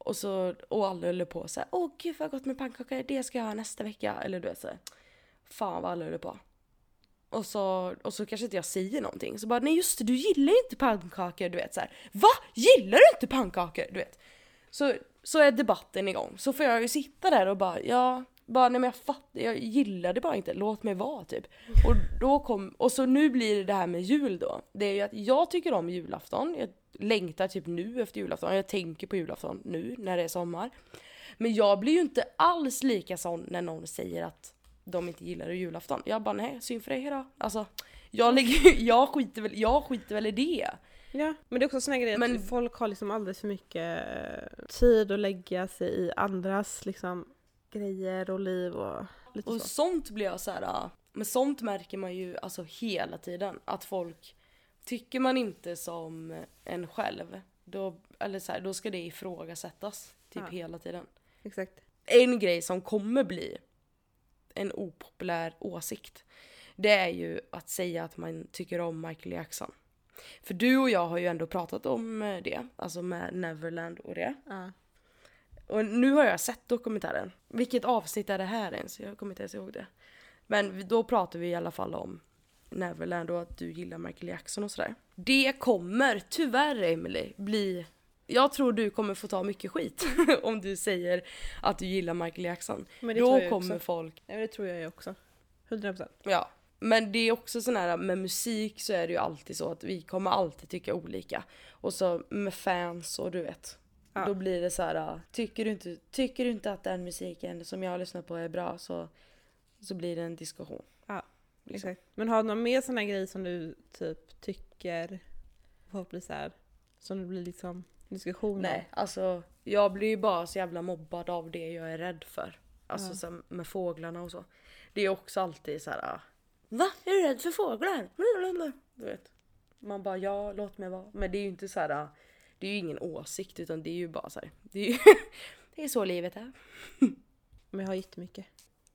och, så, och alla håller på så här, åh gud vad gott med pannkakor, det ska jag ha nästa vecka. Eller du vet så här, fan vad alla håller på. Och så, och så kanske inte jag säger någonting. Så bara, nej just det, du gillar inte pannkakor. Du vet så här, va? Gillar du inte pannkakor? Du vet. Så, så är debatten igång. Så får jag ju sitta där och bara, ja, bara nej men jag fattar, jag gillar det bara inte, låt mig vara typ. Och då kom, och så nu blir det det här med jul då. Det är ju att jag tycker om julafton, jag längtar typ nu efter julafton, jag tänker på julafton nu när det är sommar. Men jag blir ju inte alls lika sån när någon säger att de inte gillar julafton. Jag bara nej, synd för dig då. Alltså jag, lägger, jag, skiter väl, jag skiter väl i det. Ja, men det är också såna grejer Men- att folk har liksom alldeles för mycket eh, tid att lägga sig i andras liksom grejer och liv och lite Och så. sånt blir jag så här. ah, Men sånt märker man ju alltså hela tiden. Att folk, tycker man inte som en själv, då, eller så här, då ska det ifrågasättas. Typ Ja. hela tiden. Exakt. En grej som kommer bli en opopulär åsikt. Det är ju att säga att man tycker om Michael Jackson. För du och jag har ju ändå pratat om eh, det, alltså med Neverland och det. Ja. Och nu har jag sett dokumentären. Vilket avsnitt är det här ens? Jag kommer inte ens ihåg det. Men då pratar vi i alla fall om Neverland och att du gillar Michael Jackson och sådär. Det kommer tyvärr Emily bli... Jag tror du kommer få ta mycket skit om du säger att du gillar Michael Jackson. Men det tror Då jag kommer också. folk... Men det tror jag ju också. 100%. Ja. Men det är också sån här, med musik så är det ju alltid så att vi kommer alltid tycka olika. Och så med fans och du vet. Ja. Då blir det så här, tycker du, inte, tycker du inte att den musiken som jag har lyssnat på är bra så, så blir det en diskussion. Ja, liksom. Exakt. Men har du någon mer sån här grej som du typ tycker folk blir så här, som det blir liksom diskussion om? Nej, alltså jag blir ju bara så jävla mobbad av det jag är rädd för. Alltså Ja. som med fåglarna och så. Det är också alltid så här. Va? Är du rädd för fåglar? Du vet. Man bara ja, låt mig vara. Men det är ju inte så här. Det är ju ingen åsikt utan det är ju bara så här. Det är, ju, det är så livet är. Men jag har jättemycket.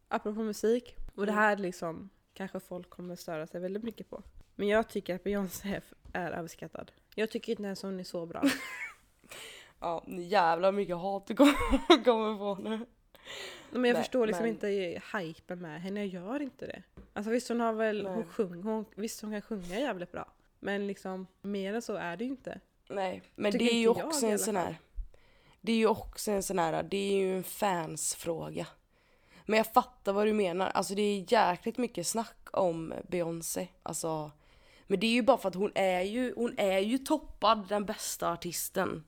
Apropå musik, och det här liksom kanske folk kommer störa sig väldigt mycket på. Men jag tycker att Beyoncé är- är överskattad. Jag tycker inte ens hon är så bra. Ja, jävlar mycket hat du kommer, kommer få nu. Men jag Nej, förstår liksom men- inte hypen med henne, jag gör inte det. Alltså visst hon har väl, Nej. hon sjunger, hon, visst hon kan sjunga jävligt bra. Men liksom mer än så är det ju inte. Nej, men Tycker det är ju också en sån här. Det är ju också en sån här, det är ju en fansfråga. Men jag fattar vad du menar. Alltså det är jäkligt mycket snack om Beyoncé. Alltså, men det är ju bara för att hon är ju, hon är ju toppad den bästa artisten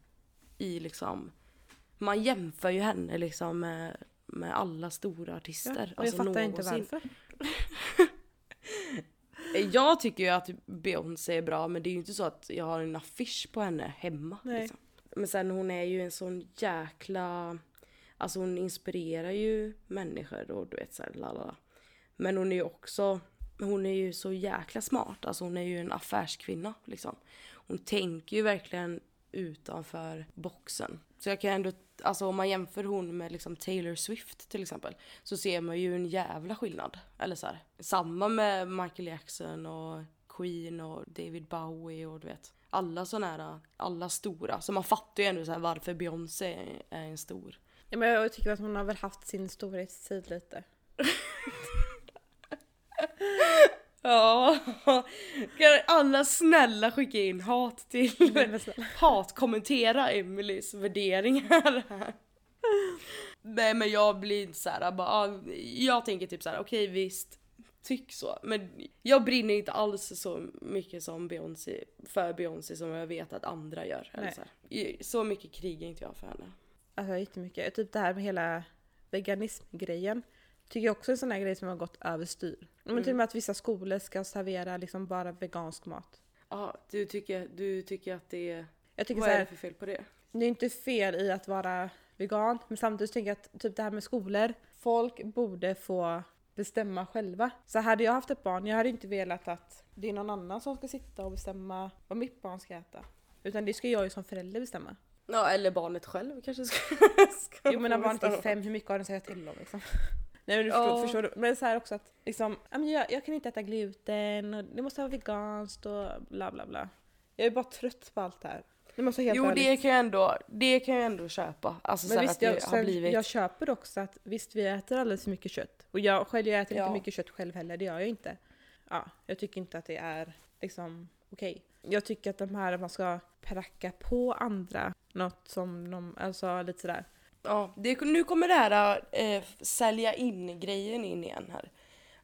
i liksom. Man jämför ju henne liksom med, med alla stora artister. och jag alltså fattar inte varför. Jag tycker ju att Beyoncé är bra men det är ju inte så att jag har en affisch på henne hemma. Liksom. Men sen hon är ju en sån jäkla... Alltså hon inspirerar ju människor och du vet såhär lalala. Men hon är ju också... Hon är ju så jäkla smart. Alltså hon är ju en affärskvinna liksom. Hon tänker ju verkligen utanför boxen. Så jag kan ändå... Alltså om man jämför hon med liksom Taylor Swift till exempel. Så ser man ju en jävla skillnad. Eller så här. Samma med Michael Jackson och Queen och David Bowie och du vet. Alla såna här, alla stora. Så man fattar ju ändå så här varför Beyoncé är en stor. Ja, men jag tycker att hon har väl haft sin storhetstid lite. Ja, kan alla snälla skicka in hat till Men snälla. hat kommentera Emelies värderingar här. Nej men jag blir inte såhär bara, ah, jag tänker typ såhär okej visst, tyck så. Men jag brinner inte alls så mycket som Beyoncé, för Beyoncé som jag vet att andra gör. Nej. så, här. så mycket krigar inte jag för henne. Alltså jättemycket. Typ det här med hela veganismgrejen. Tycker jag också är en sån här grej som har gått överstyr. Men Mm. till och med att vissa skolor ska servera liksom bara vegansk mat. Ja, du tycker, du tycker att det är, Jag tycker vad så är här, det för fel på det? det är inte fel i att vara vegan, men samtidigt tycker jag att typ det här med skolor, folk borde få bestämma själva. Så hade jag haft ett barn, jag hade inte velat att det är någon annan som ska sitta och bestämma vad mitt barn ska äta. Utan det ska jag ju som förälder bestämma. Ja, eller barnet själv kanske ska, ska Jo men när barnet är fem, hur mycket har den att säga till om liksom? Nej men du förstår, förstår du? Men så här också att liksom, jag, jag kan inte äta gluten och det måste vara veganskt och bla bla bla. Jag är bara trött på allt det här. Det måste helt Jo ärligt. det kan jag ändå, det kan jag ändå köpa. Alltså så Men här visst, att det jag, har sen, blivit... jag köper också att visst vi äter alldeles för mycket kött. Och jag själv jag äter Ja. inte mycket kött själv heller, det gör jag inte. Ja, jag tycker inte att det är liksom okej. Jag tycker att de här att man ska pracka på andra något som de, alltså lite sådär. Ja, det, nu kommer det här äh, sälja in grejen in igen här.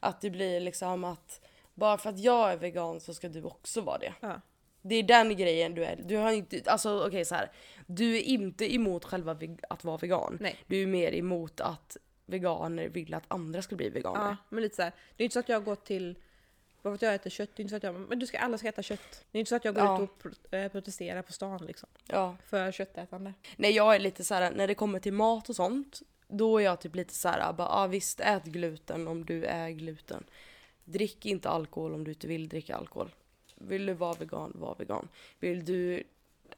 Att det blir liksom att bara för att jag är vegan så ska du också vara det. Ja. Det är den grejen du är. Du har inte, alltså okej så här. Du är inte emot själva att vara vegan. Nej. Du är mer emot att veganer vill att andra ska bli veganer. Ja, men lite så här. Det är inte så att jag går till bara för att jag äter kött, det är inte så att jag men du ska, alla ska äta kött. Det är inte så att jag går Ja. ut och eh, protesterar på stan liksom. Ja. För köttätande. Nej jag är lite så här när det kommer till mat och sånt. Då är jag typ lite så här, bara, ah, visst ät gluten om du är gluten. Drick inte alkohol om du inte vill dricka alkohol. Vill du vara vegan, var vegan. Vill du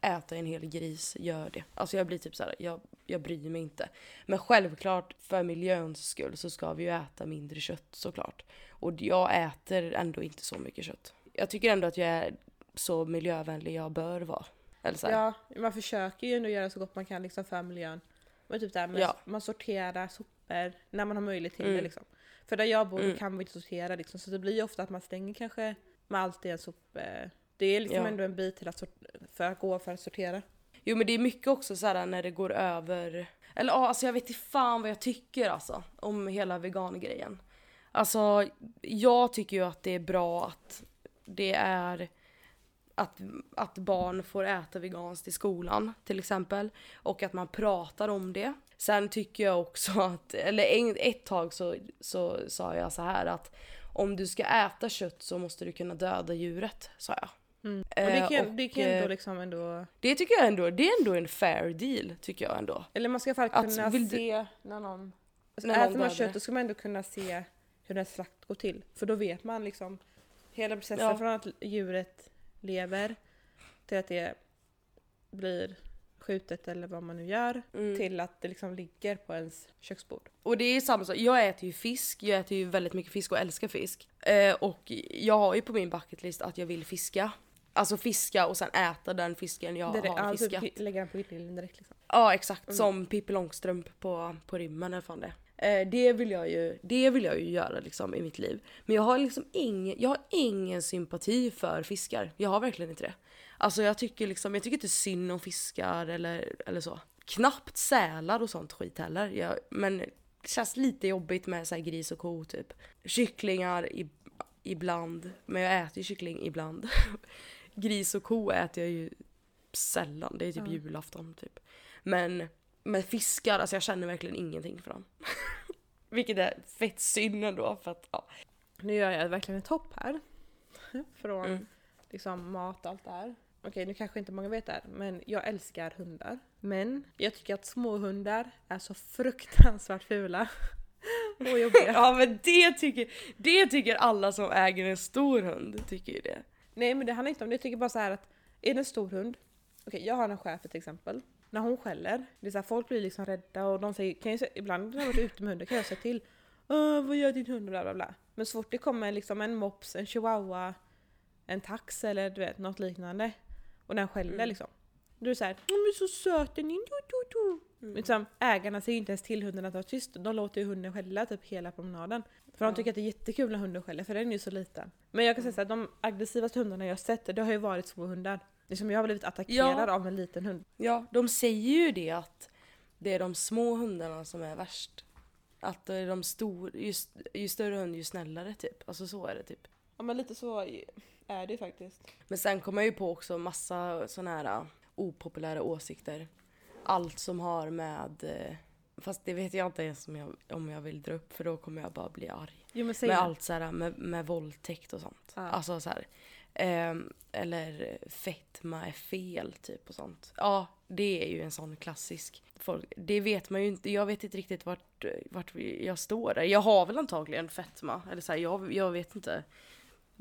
äta en hel gris, gör det. Alltså jag blir typ så här, jag, jag bryr mig inte. Men självklart för miljöns skull så ska vi ju äta mindre kött såklart. Och jag äter ändå inte så mycket kött. Jag tycker ändå att jag är så miljövänlig jag bör vara. Ja, man försöker ju ändå göra så gott man kan liksom för miljön. Men typ där med, Ja. man sorterar sopor när man har möjlighet till det Mm. liksom. För där jag bor Mm. kan vi inte sortera liksom, så det blir ju ofta att man stänger kanske med allt i en sop... Det är liksom Ja. ändå en bit till att, för att gå för att sortera. Jo men det är mycket också så här när det går över, eller ja alltså jag vet inte fan vad jag tycker alltså om hela vegangrejen. Alltså jag tycker ju att det är bra att det är att, att barn får äta veganskt i skolan till exempel och att man pratar om det. Sen tycker jag också att, eller en, ett tag så, så sa jag så här att om du ska äta kött så måste du kunna döda djuret, sa jag. Mm. Och det kan, och, det kan ändå eh, liksom ändå... Det tycker jag ändå, det är ändå en fair deal tycker jag ändå. Eller man ska i alla fall Att kunna du- se när någon... Alltså, När äter man kött då ska man ändå kunna se hur den slakt går till. För då vet man liksom hela processen Ja. från att djuret lever till att det blir skjutet eller vad man nu gör Mm. till att det liksom ligger på ens köksbord. Och det är samma sak, jag äter ju fisk, jag äter ju väldigt mycket fisk och älskar fisk. Eh, och jag har ju på min bucketlist att jag vill fiska. Alltså fiska och sen äta den fisken jag det, har ja, fiskat. lägga den på grillen direkt liksom. Ja exakt, Mm. som Pippi Långstrump på, på rymmen eller fan det eh, det vill jag ju, det vill jag ju göra liksom i mitt liv. Men jag har liksom ingen, jag har ingen sympati för fiskar. Jag har verkligen inte det. Alltså jag tycker liksom, jag tycker inte synd om fiskar eller, eller så. Knappt sälar och sånt skit heller. Jag, men det känns lite jobbigt med så gris och ko typ. Kycklingar i, ibland, men jag äter ju kyckling ibland. gris och ko äter jag ju sällan, det är typ Ja. julafton typ. Men med fiskar, alltså jag känner verkligen ingenting för dem. Vilket är fett synd ändå för att ja. Nu gör jag verkligen ett hopp här. Från Mm. liksom mat och allt det här. Okej, nu kanske inte många vet det här, men jag älskar hundar. Men jag tycker att små hundar är så fruktansvärt fula. och jobbiga. Ja men det tycker, det tycker alla som äger en stor hund, tycker ju det. Nej men det handlar inte om det, jag tycker bara så här att är det en stor hund, okej jag har en schäfer till exempel, när hon skäller, det är så här, folk blir liksom rädda och de säger, kan jag, ibland när jag varit ute med hunden kan jag säga till vad gör din hund bla bla bla. Men så fort det kommer liksom en mops, en chihuahua, en tax eller du vet något liknande och den skäller Mm. liksom. Då är det såhär, de är så söta, den är du, du, du. Mm. Liksom, ägarna säger inte ens till hunden att vara tyst, de låter ju hunden skälla typ hela promenaden. För de tycker att det är jättekul när hunden skäller för den är ju så liten. Men jag kan säga såhär, de aggressivaste hundarna jag har sett det har ju varit små hundar. Liksom jag har blivit attackerad Ja. av en liten hund. Ja, de säger ju det att det är de små hundarna som är värst. Att det är de stor, ju, ju större hund ju snällare typ. Alltså så är det typ. Ja men lite så är det ju faktiskt. Men sen kommer jag ju på också massa såna här opopulära åsikter. Allt som har med, eh, fast det vet jag inte ens om jag, om jag vill dra upp för då kommer jag bara bli arg. Jo men Med det. allt så här med, med våldtäkt och sånt. Ja. Alltså så här. ehm, eller fetma är fel typ och sånt. Ja, det är ju en sån klassisk. Folk, det vet man ju inte, jag vet inte riktigt vart, vart jag står där. Jag har väl antagligen fetma, eller så här, jag, jag vet inte.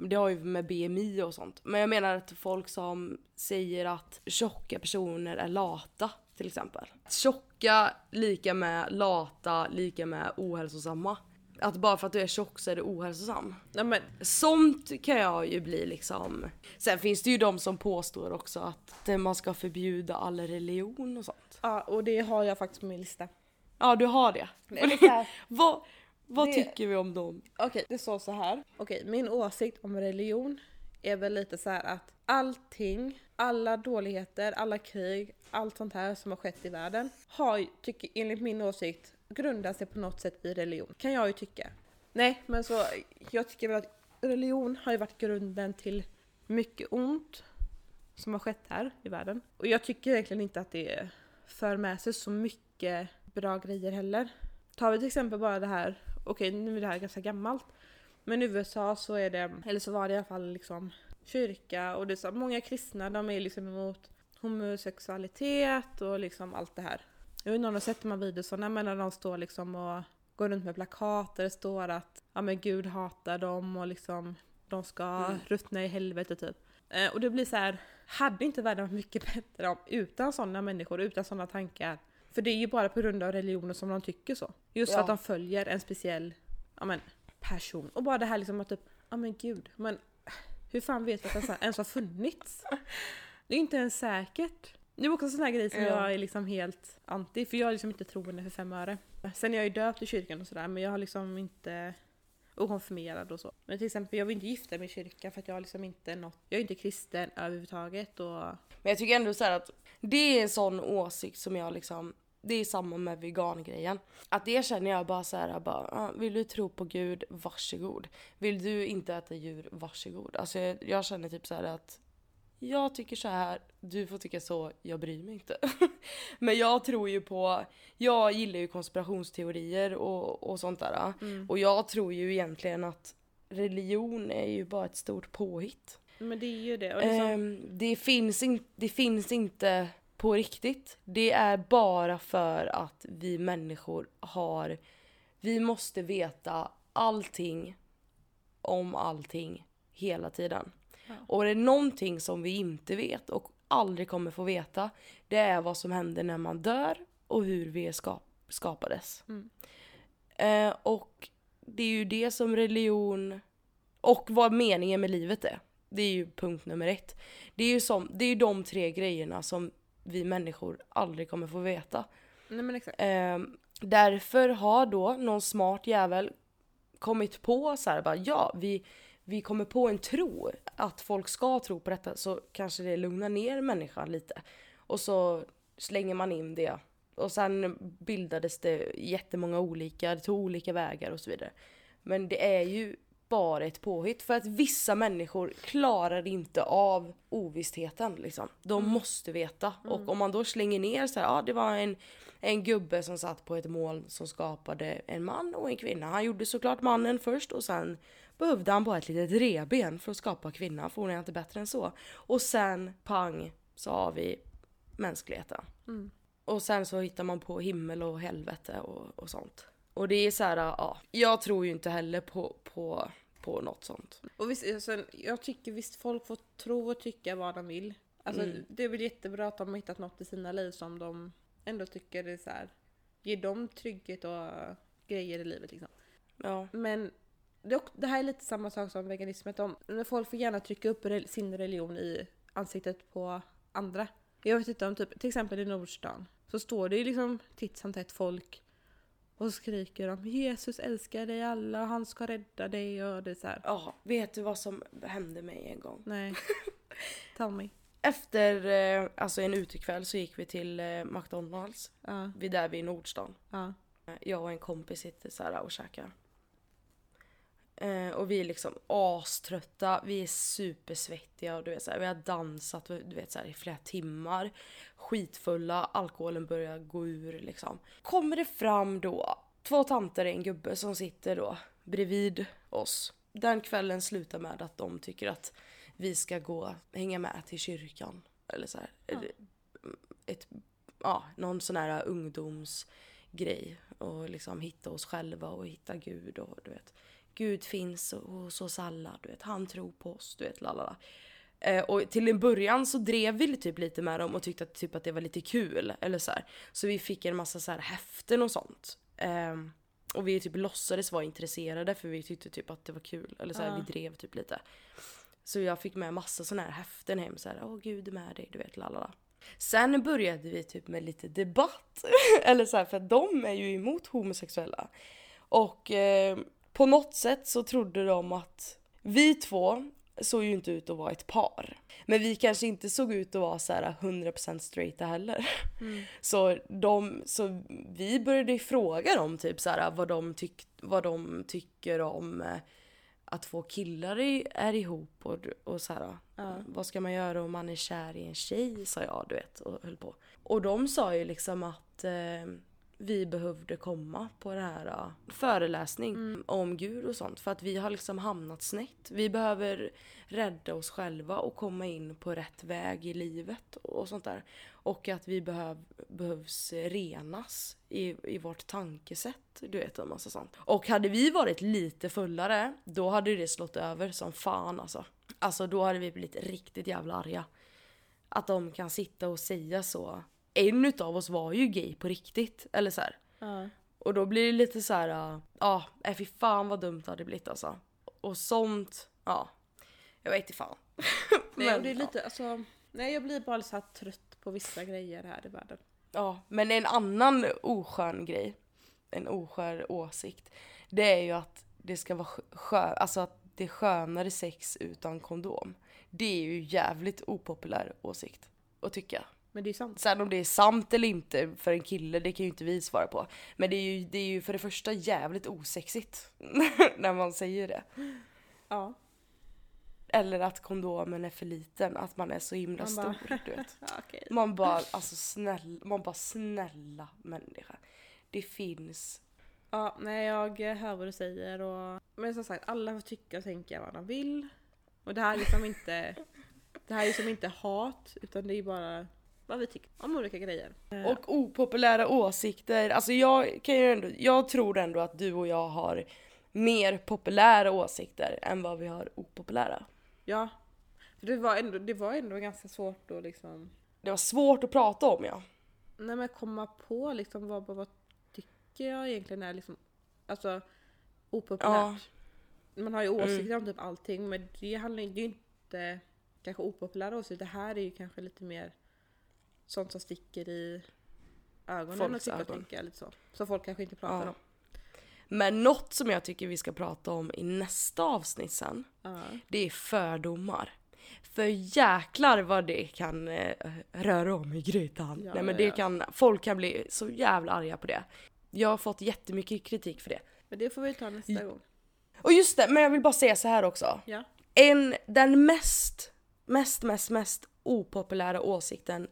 Det har ju med BMI och sånt. Men jag menar att folk som säger att tjocka personer är lata till exempel. Tjocka lika med lata lika med ohälsosamma. Att bara för att du är tjock så är du ohälsosam. Ja, men, Sånt kan jag ju bli liksom. Sen finns det ju de som påstår också att det- man ska förbjuda all religion och sånt. ja och det har jag faktiskt på min lista. Ja, du har det. Här, vad vad Det- tycker vi om dem? Okej, det står så här. Okej, min åsikt om religion är väl lite så här att allting, alla dåligheter, alla krig, allt sånt här som har skett i världen har, tycker, enligt min åsikt, grundar sig på något sätt i religion. Kan jag ju tycka. Nej, men så jag tycker väl att religion har ju varit grunden till mycket ont som har skett här i världen. Och jag tycker egentligen inte att det för med sig så mycket bra grejer heller. tar vi till exempel bara det här, okej nu är det här ganska gammalt. Men i USA så är det, eller så var det i alla fall liksom kyrka och det är så, många kristna de är liksom emot homosexualitet och liksom allt det här. Jag vet inte om du sett de här videorna men när de står liksom och går runt med plakat där det står att ja men Gud hatar dem och liksom de ska Mm. ruttna i helvete typ. Eh, och det blir så här, hade inte världen varit mycket bättre om utan sådana människor, utan sådana tankar? För det är ju bara på grund av religionen som de tycker så. Just för Ja. att de följer en speciell ja, men, person. Och bara det här liksom att typ, ja men gud, men hur fan vet vi att den ens har funnits? Det är inte ens säkert. Det är också en sån här grej som Ja. jag är liksom helt anti, för jag är liksom inte troende för fem öre. Sen är jag ju döpt i kyrkan och sådär, men jag har liksom inte och konfirmerad och så. Men till exempel, jag vill inte gifta mig i kyrkan för att jag har liksom inte något, jag är inte kristen överhuvudtaget och Men jag tycker ändå så här att det är en sån åsikt som jag liksom det är samma med vegangrejen. Att det känner jag bara så här, bara, ah, vill du tro på Gud, varsågod. Vill du inte äta djur, varsågod. Alltså jag, jag känner typ så här att jag tycker så här, du får tycka så, jag bryr mig inte. Men jag tror ju på, jag gillar ju konspirationsteorier och, och sånt där. Mm. Och jag tror ju egentligen att religion är ju bara ett stort påhitt. Men det är ju det. Och liksom, Ehm, det, finns in, det finns inte på riktigt. Det är bara för att vi människor har... Vi måste veta allting om allting hela tiden. Ja. Och det är någonting som vi inte vet och aldrig kommer få veta. Det är vad som händer när man dör och hur vi skap skapades. Mm. Eh, och det är ju det som religion och vad meningen med livet är. Det är ju punkt nummer ett. Det är ju som, det är ju de tre grejerna som vi människor aldrig kommer få veta. nej men exakt. Eh, därför har då någon smart jävel kommit på så här bara ja, vi, vi kommer på en tro att folk ska tro på detta så kanske det lugnar ner människan lite. Och så slänger man in det. Och sen bildades det jättemånga olika, det tog olika vägar och så vidare. Men det är ju bara ett påhitt för att vissa människor klarar inte av ovissheten liksom. De måste veta. Och om man då slänger ner så här, ja det var en, en gubbe som satt på ett moln som skapade en man och en kvinna. Han gjorde såklart mannen först och sen behövde han bara ett litet reben för att skapa kvinnan för hon är inte bättre än så. Och sen pang så har vi mänskligheten. Mm. Och sen så hittar man på himmel och helvete och, och sånt. Och det är så här, ja, jag tror ju inte heller på, på, på något sånt. Och visst, alltså, jag tycker visst folk får tro och tycka vad de vill. Alltså, Mm. Det är väl jättebra att de har hittat något i sina liv som de ändå tycker är så här, ger dem trygghet och grejer i livet liksom. Ja. Men det, här är lite samma sak som veganism, att de, när folk får gärna trycka upp sin religion i ansiktet på andra. Jag vet inte om typ, till exempel i Nordstan, så står det ju liksom titt som tätt folk och skriker om Jesus älskar dig alla och han ska rädda dig och det är så här. ja, vet du vad som hände mig en gång? Nej. Tell me. Efter eh, alltså en utekväll så gick vi till eh, McDonalds, Ja, vid där vid Nordstan. ja. Jag och en kompis sitter så här och käkar. Eh, och vi är liksom aströtta, vi är supersvettiga och du vet så här, vi har dansat du vet, så här, i flera timmar. Skitfulla, alkoholen börjar gå ur liksom. Kommer det fram då två tanter och en gubbe som sitter då bredvid oss. Den kvällen slutar med att de tycker att vi ska gå, hänga med till kyrkan. Eller så här, Ja. ett, ja, någon sån här ungdomsgrej. Och liksom hitta oss själva och hitta Gud och du vet. Gud finns hos oss alla, du vet. Han tror på oss, du vet. Lalala. Eh, och till en början så drev vi typ lite med dem och tyckte att, typ att det var lite kul. Eller så, här. så vi fick en massa så här häften och sånt. Ehm, och vi typ låtsades vara intresserade för vi tyckte typ att det var kul. Eller så här, Ja. vi drev typ lite. Så jag fick med massa såna här häften hem. Så här, åh gud är med dig, du vet lalala. Sen började vi typ med lite debatt. Eller så här, för de är ju emot homosexuella. Och eh, på något sätt så trodde de att vi två såg ju inte ut att vara ett par. Men vi kanske inte såg ut att vara så här 100% straighta heller. Mm. Så, de, så vi började fråga dem typ så här, vad, de tyck, vad de tycker om eh, att två killar är ihop och, och så här, Ja. vad ska man göra om man är kär i en tjej sa jag du vet och höll på. Och de sa ju liksom att eh, vi behövde komma på den här uh, föreläsning Mm. om Gud och sånt. För att vi har liksom hamnat snett. Vi behöver rädda oss själva och komma in på rätt väg i livet och sånt där. Och att vi behöv, behövs renas i, i vårt tankesätt. Du vet en massa sånt. Och hade vi varit lite fullare, då hade det slått över som fan alltså. Alltså då hade vi blivit riktigt jävla arga. Att de kan sitta och säga så. En utav oss var ju gay på riktigt. Eller så här. Ja. Och då blir det lite så här, ja, uh, äh, fy fan vad dumt det hade blivit alltså. Och sånt, ja. Jag vet inte fan. Nej, och det är ja. lite, alltså, nej jag blir bara så här trött på vissa grejer här i världen. Ja, men en annan oskön grej, en oskön åsikt, det är ju att det ska vara skö, alltså att det är skönare sex utan kondom. Det är ju jävligt opopulär åsikt att tycka. Men det är sant. Sen om det är sant eller inte för en kille, det kan ju inte vi svara på. Men det är ju, det är ju för det första jävligt osexigt när man säger det. Ja. Eller att kondomen är för liten, att man är så himla Man bara- stor. Du vet. okej. Man bara, alltså snälla, man bara snälla människa. Det finns. Ja, nej jag hör vad du säger och... Men som sagt, alla får tycka och tänka vad de vill. Och det här är liksom inte... Det här är liksom inte hat, utan det är bara vad vi tycker om olika grejer. Och opopulära åsikter. Alltså jag kan ju ändå, jag tror ändå att du och jag har mer populära åsikter än vad vi har opopulära. Ja. För det var ändå, det var ändå ganska svårt att liksom... Det var svårt att prata om ja. Nej men komma på liksom vad, vad, vad tycker jag egentligen är liksom... Alltså opopulärt. Man har ju åsikter om typ allting men det handlar ju inte kanske opopulära åsikter. Det här är ju kanske lite mer sånt som sticker i ögonen Folks och tycka ögon. tänka lite så. Som folk kanske inte pratar Ja. om. Men något som jag tycker vi ska prata om i nästa avsnitt sen, Ja. det är fördomar. För jäklar vad det kan eh, röra om i grytan. Ja, Nej men det kan, folk kan bli så jävla arga på det. Jag har fått jättemycket kritik för det. Men det får vi ta nästa gång. Och just det, men jag vill bara säga så här också. En, den mest, mest, mest, mest opopulära åsikten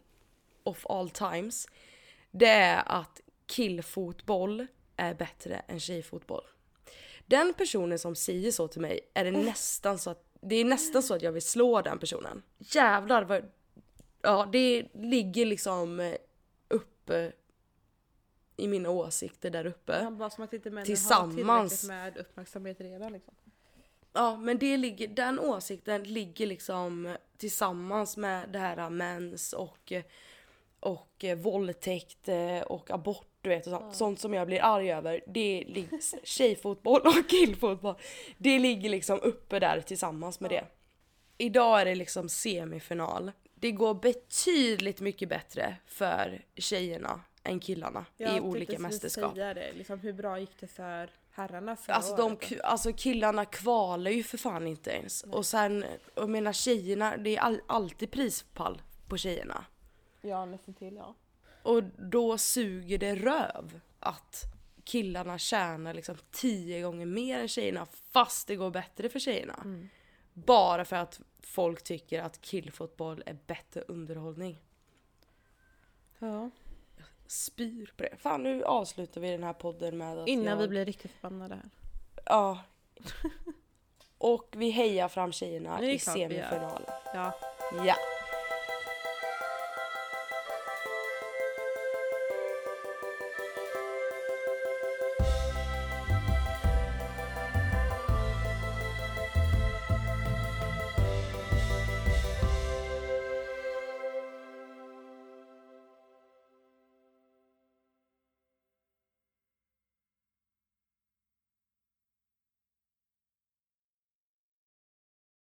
of all times, det är att killfotboll är bättre än tjejfotboll. Den personen som säger så till mig är det nästan så att det är nästan så att jag vill slå den personen. Jävlar vad... Ja, det ligger liksom eh, uppe i mina åsikter där uppe. Han bara som att inte männen har Tillsammans. tillräckligt med uppmärksamhet redan liksom. Ja men det ligger, den åsikten ligger liksom tillsammans med det här mens och, och eh, våldtäkt eh, och abort du vet och sånt, sånt som jag blir arg över. Det ligger, tjejfotboll och killfotboll, det ligger liksom uppe där tillsammans med det. Idag är det liksom semifinal. Det går betydligt mycket bättre för tjejerna än killarna Jag i olika mästerskap. Säga det. Liksom, hur bra gick det för herrarna förra Alltså, de, året alltså killarna kvalar ju för fan inte ens. Och sen, jag menar tjejerna, det är all, alltid prispall på tjejerna. Ja nästan till ja. Och då suger det röv att killarna tjänar liksom tio gånger mer än tjejerna fast det går bättre för tjejerna. Bara för att folk tycker att killfotboll är bättre underhållning. ja. Spyr på det. Fan nu avslutar vi den här podden med att Innan jag... vi blir riktigt förbannade här. Ja. Och vi hejar fram tjejerna i semifinalen. Ja. Ja.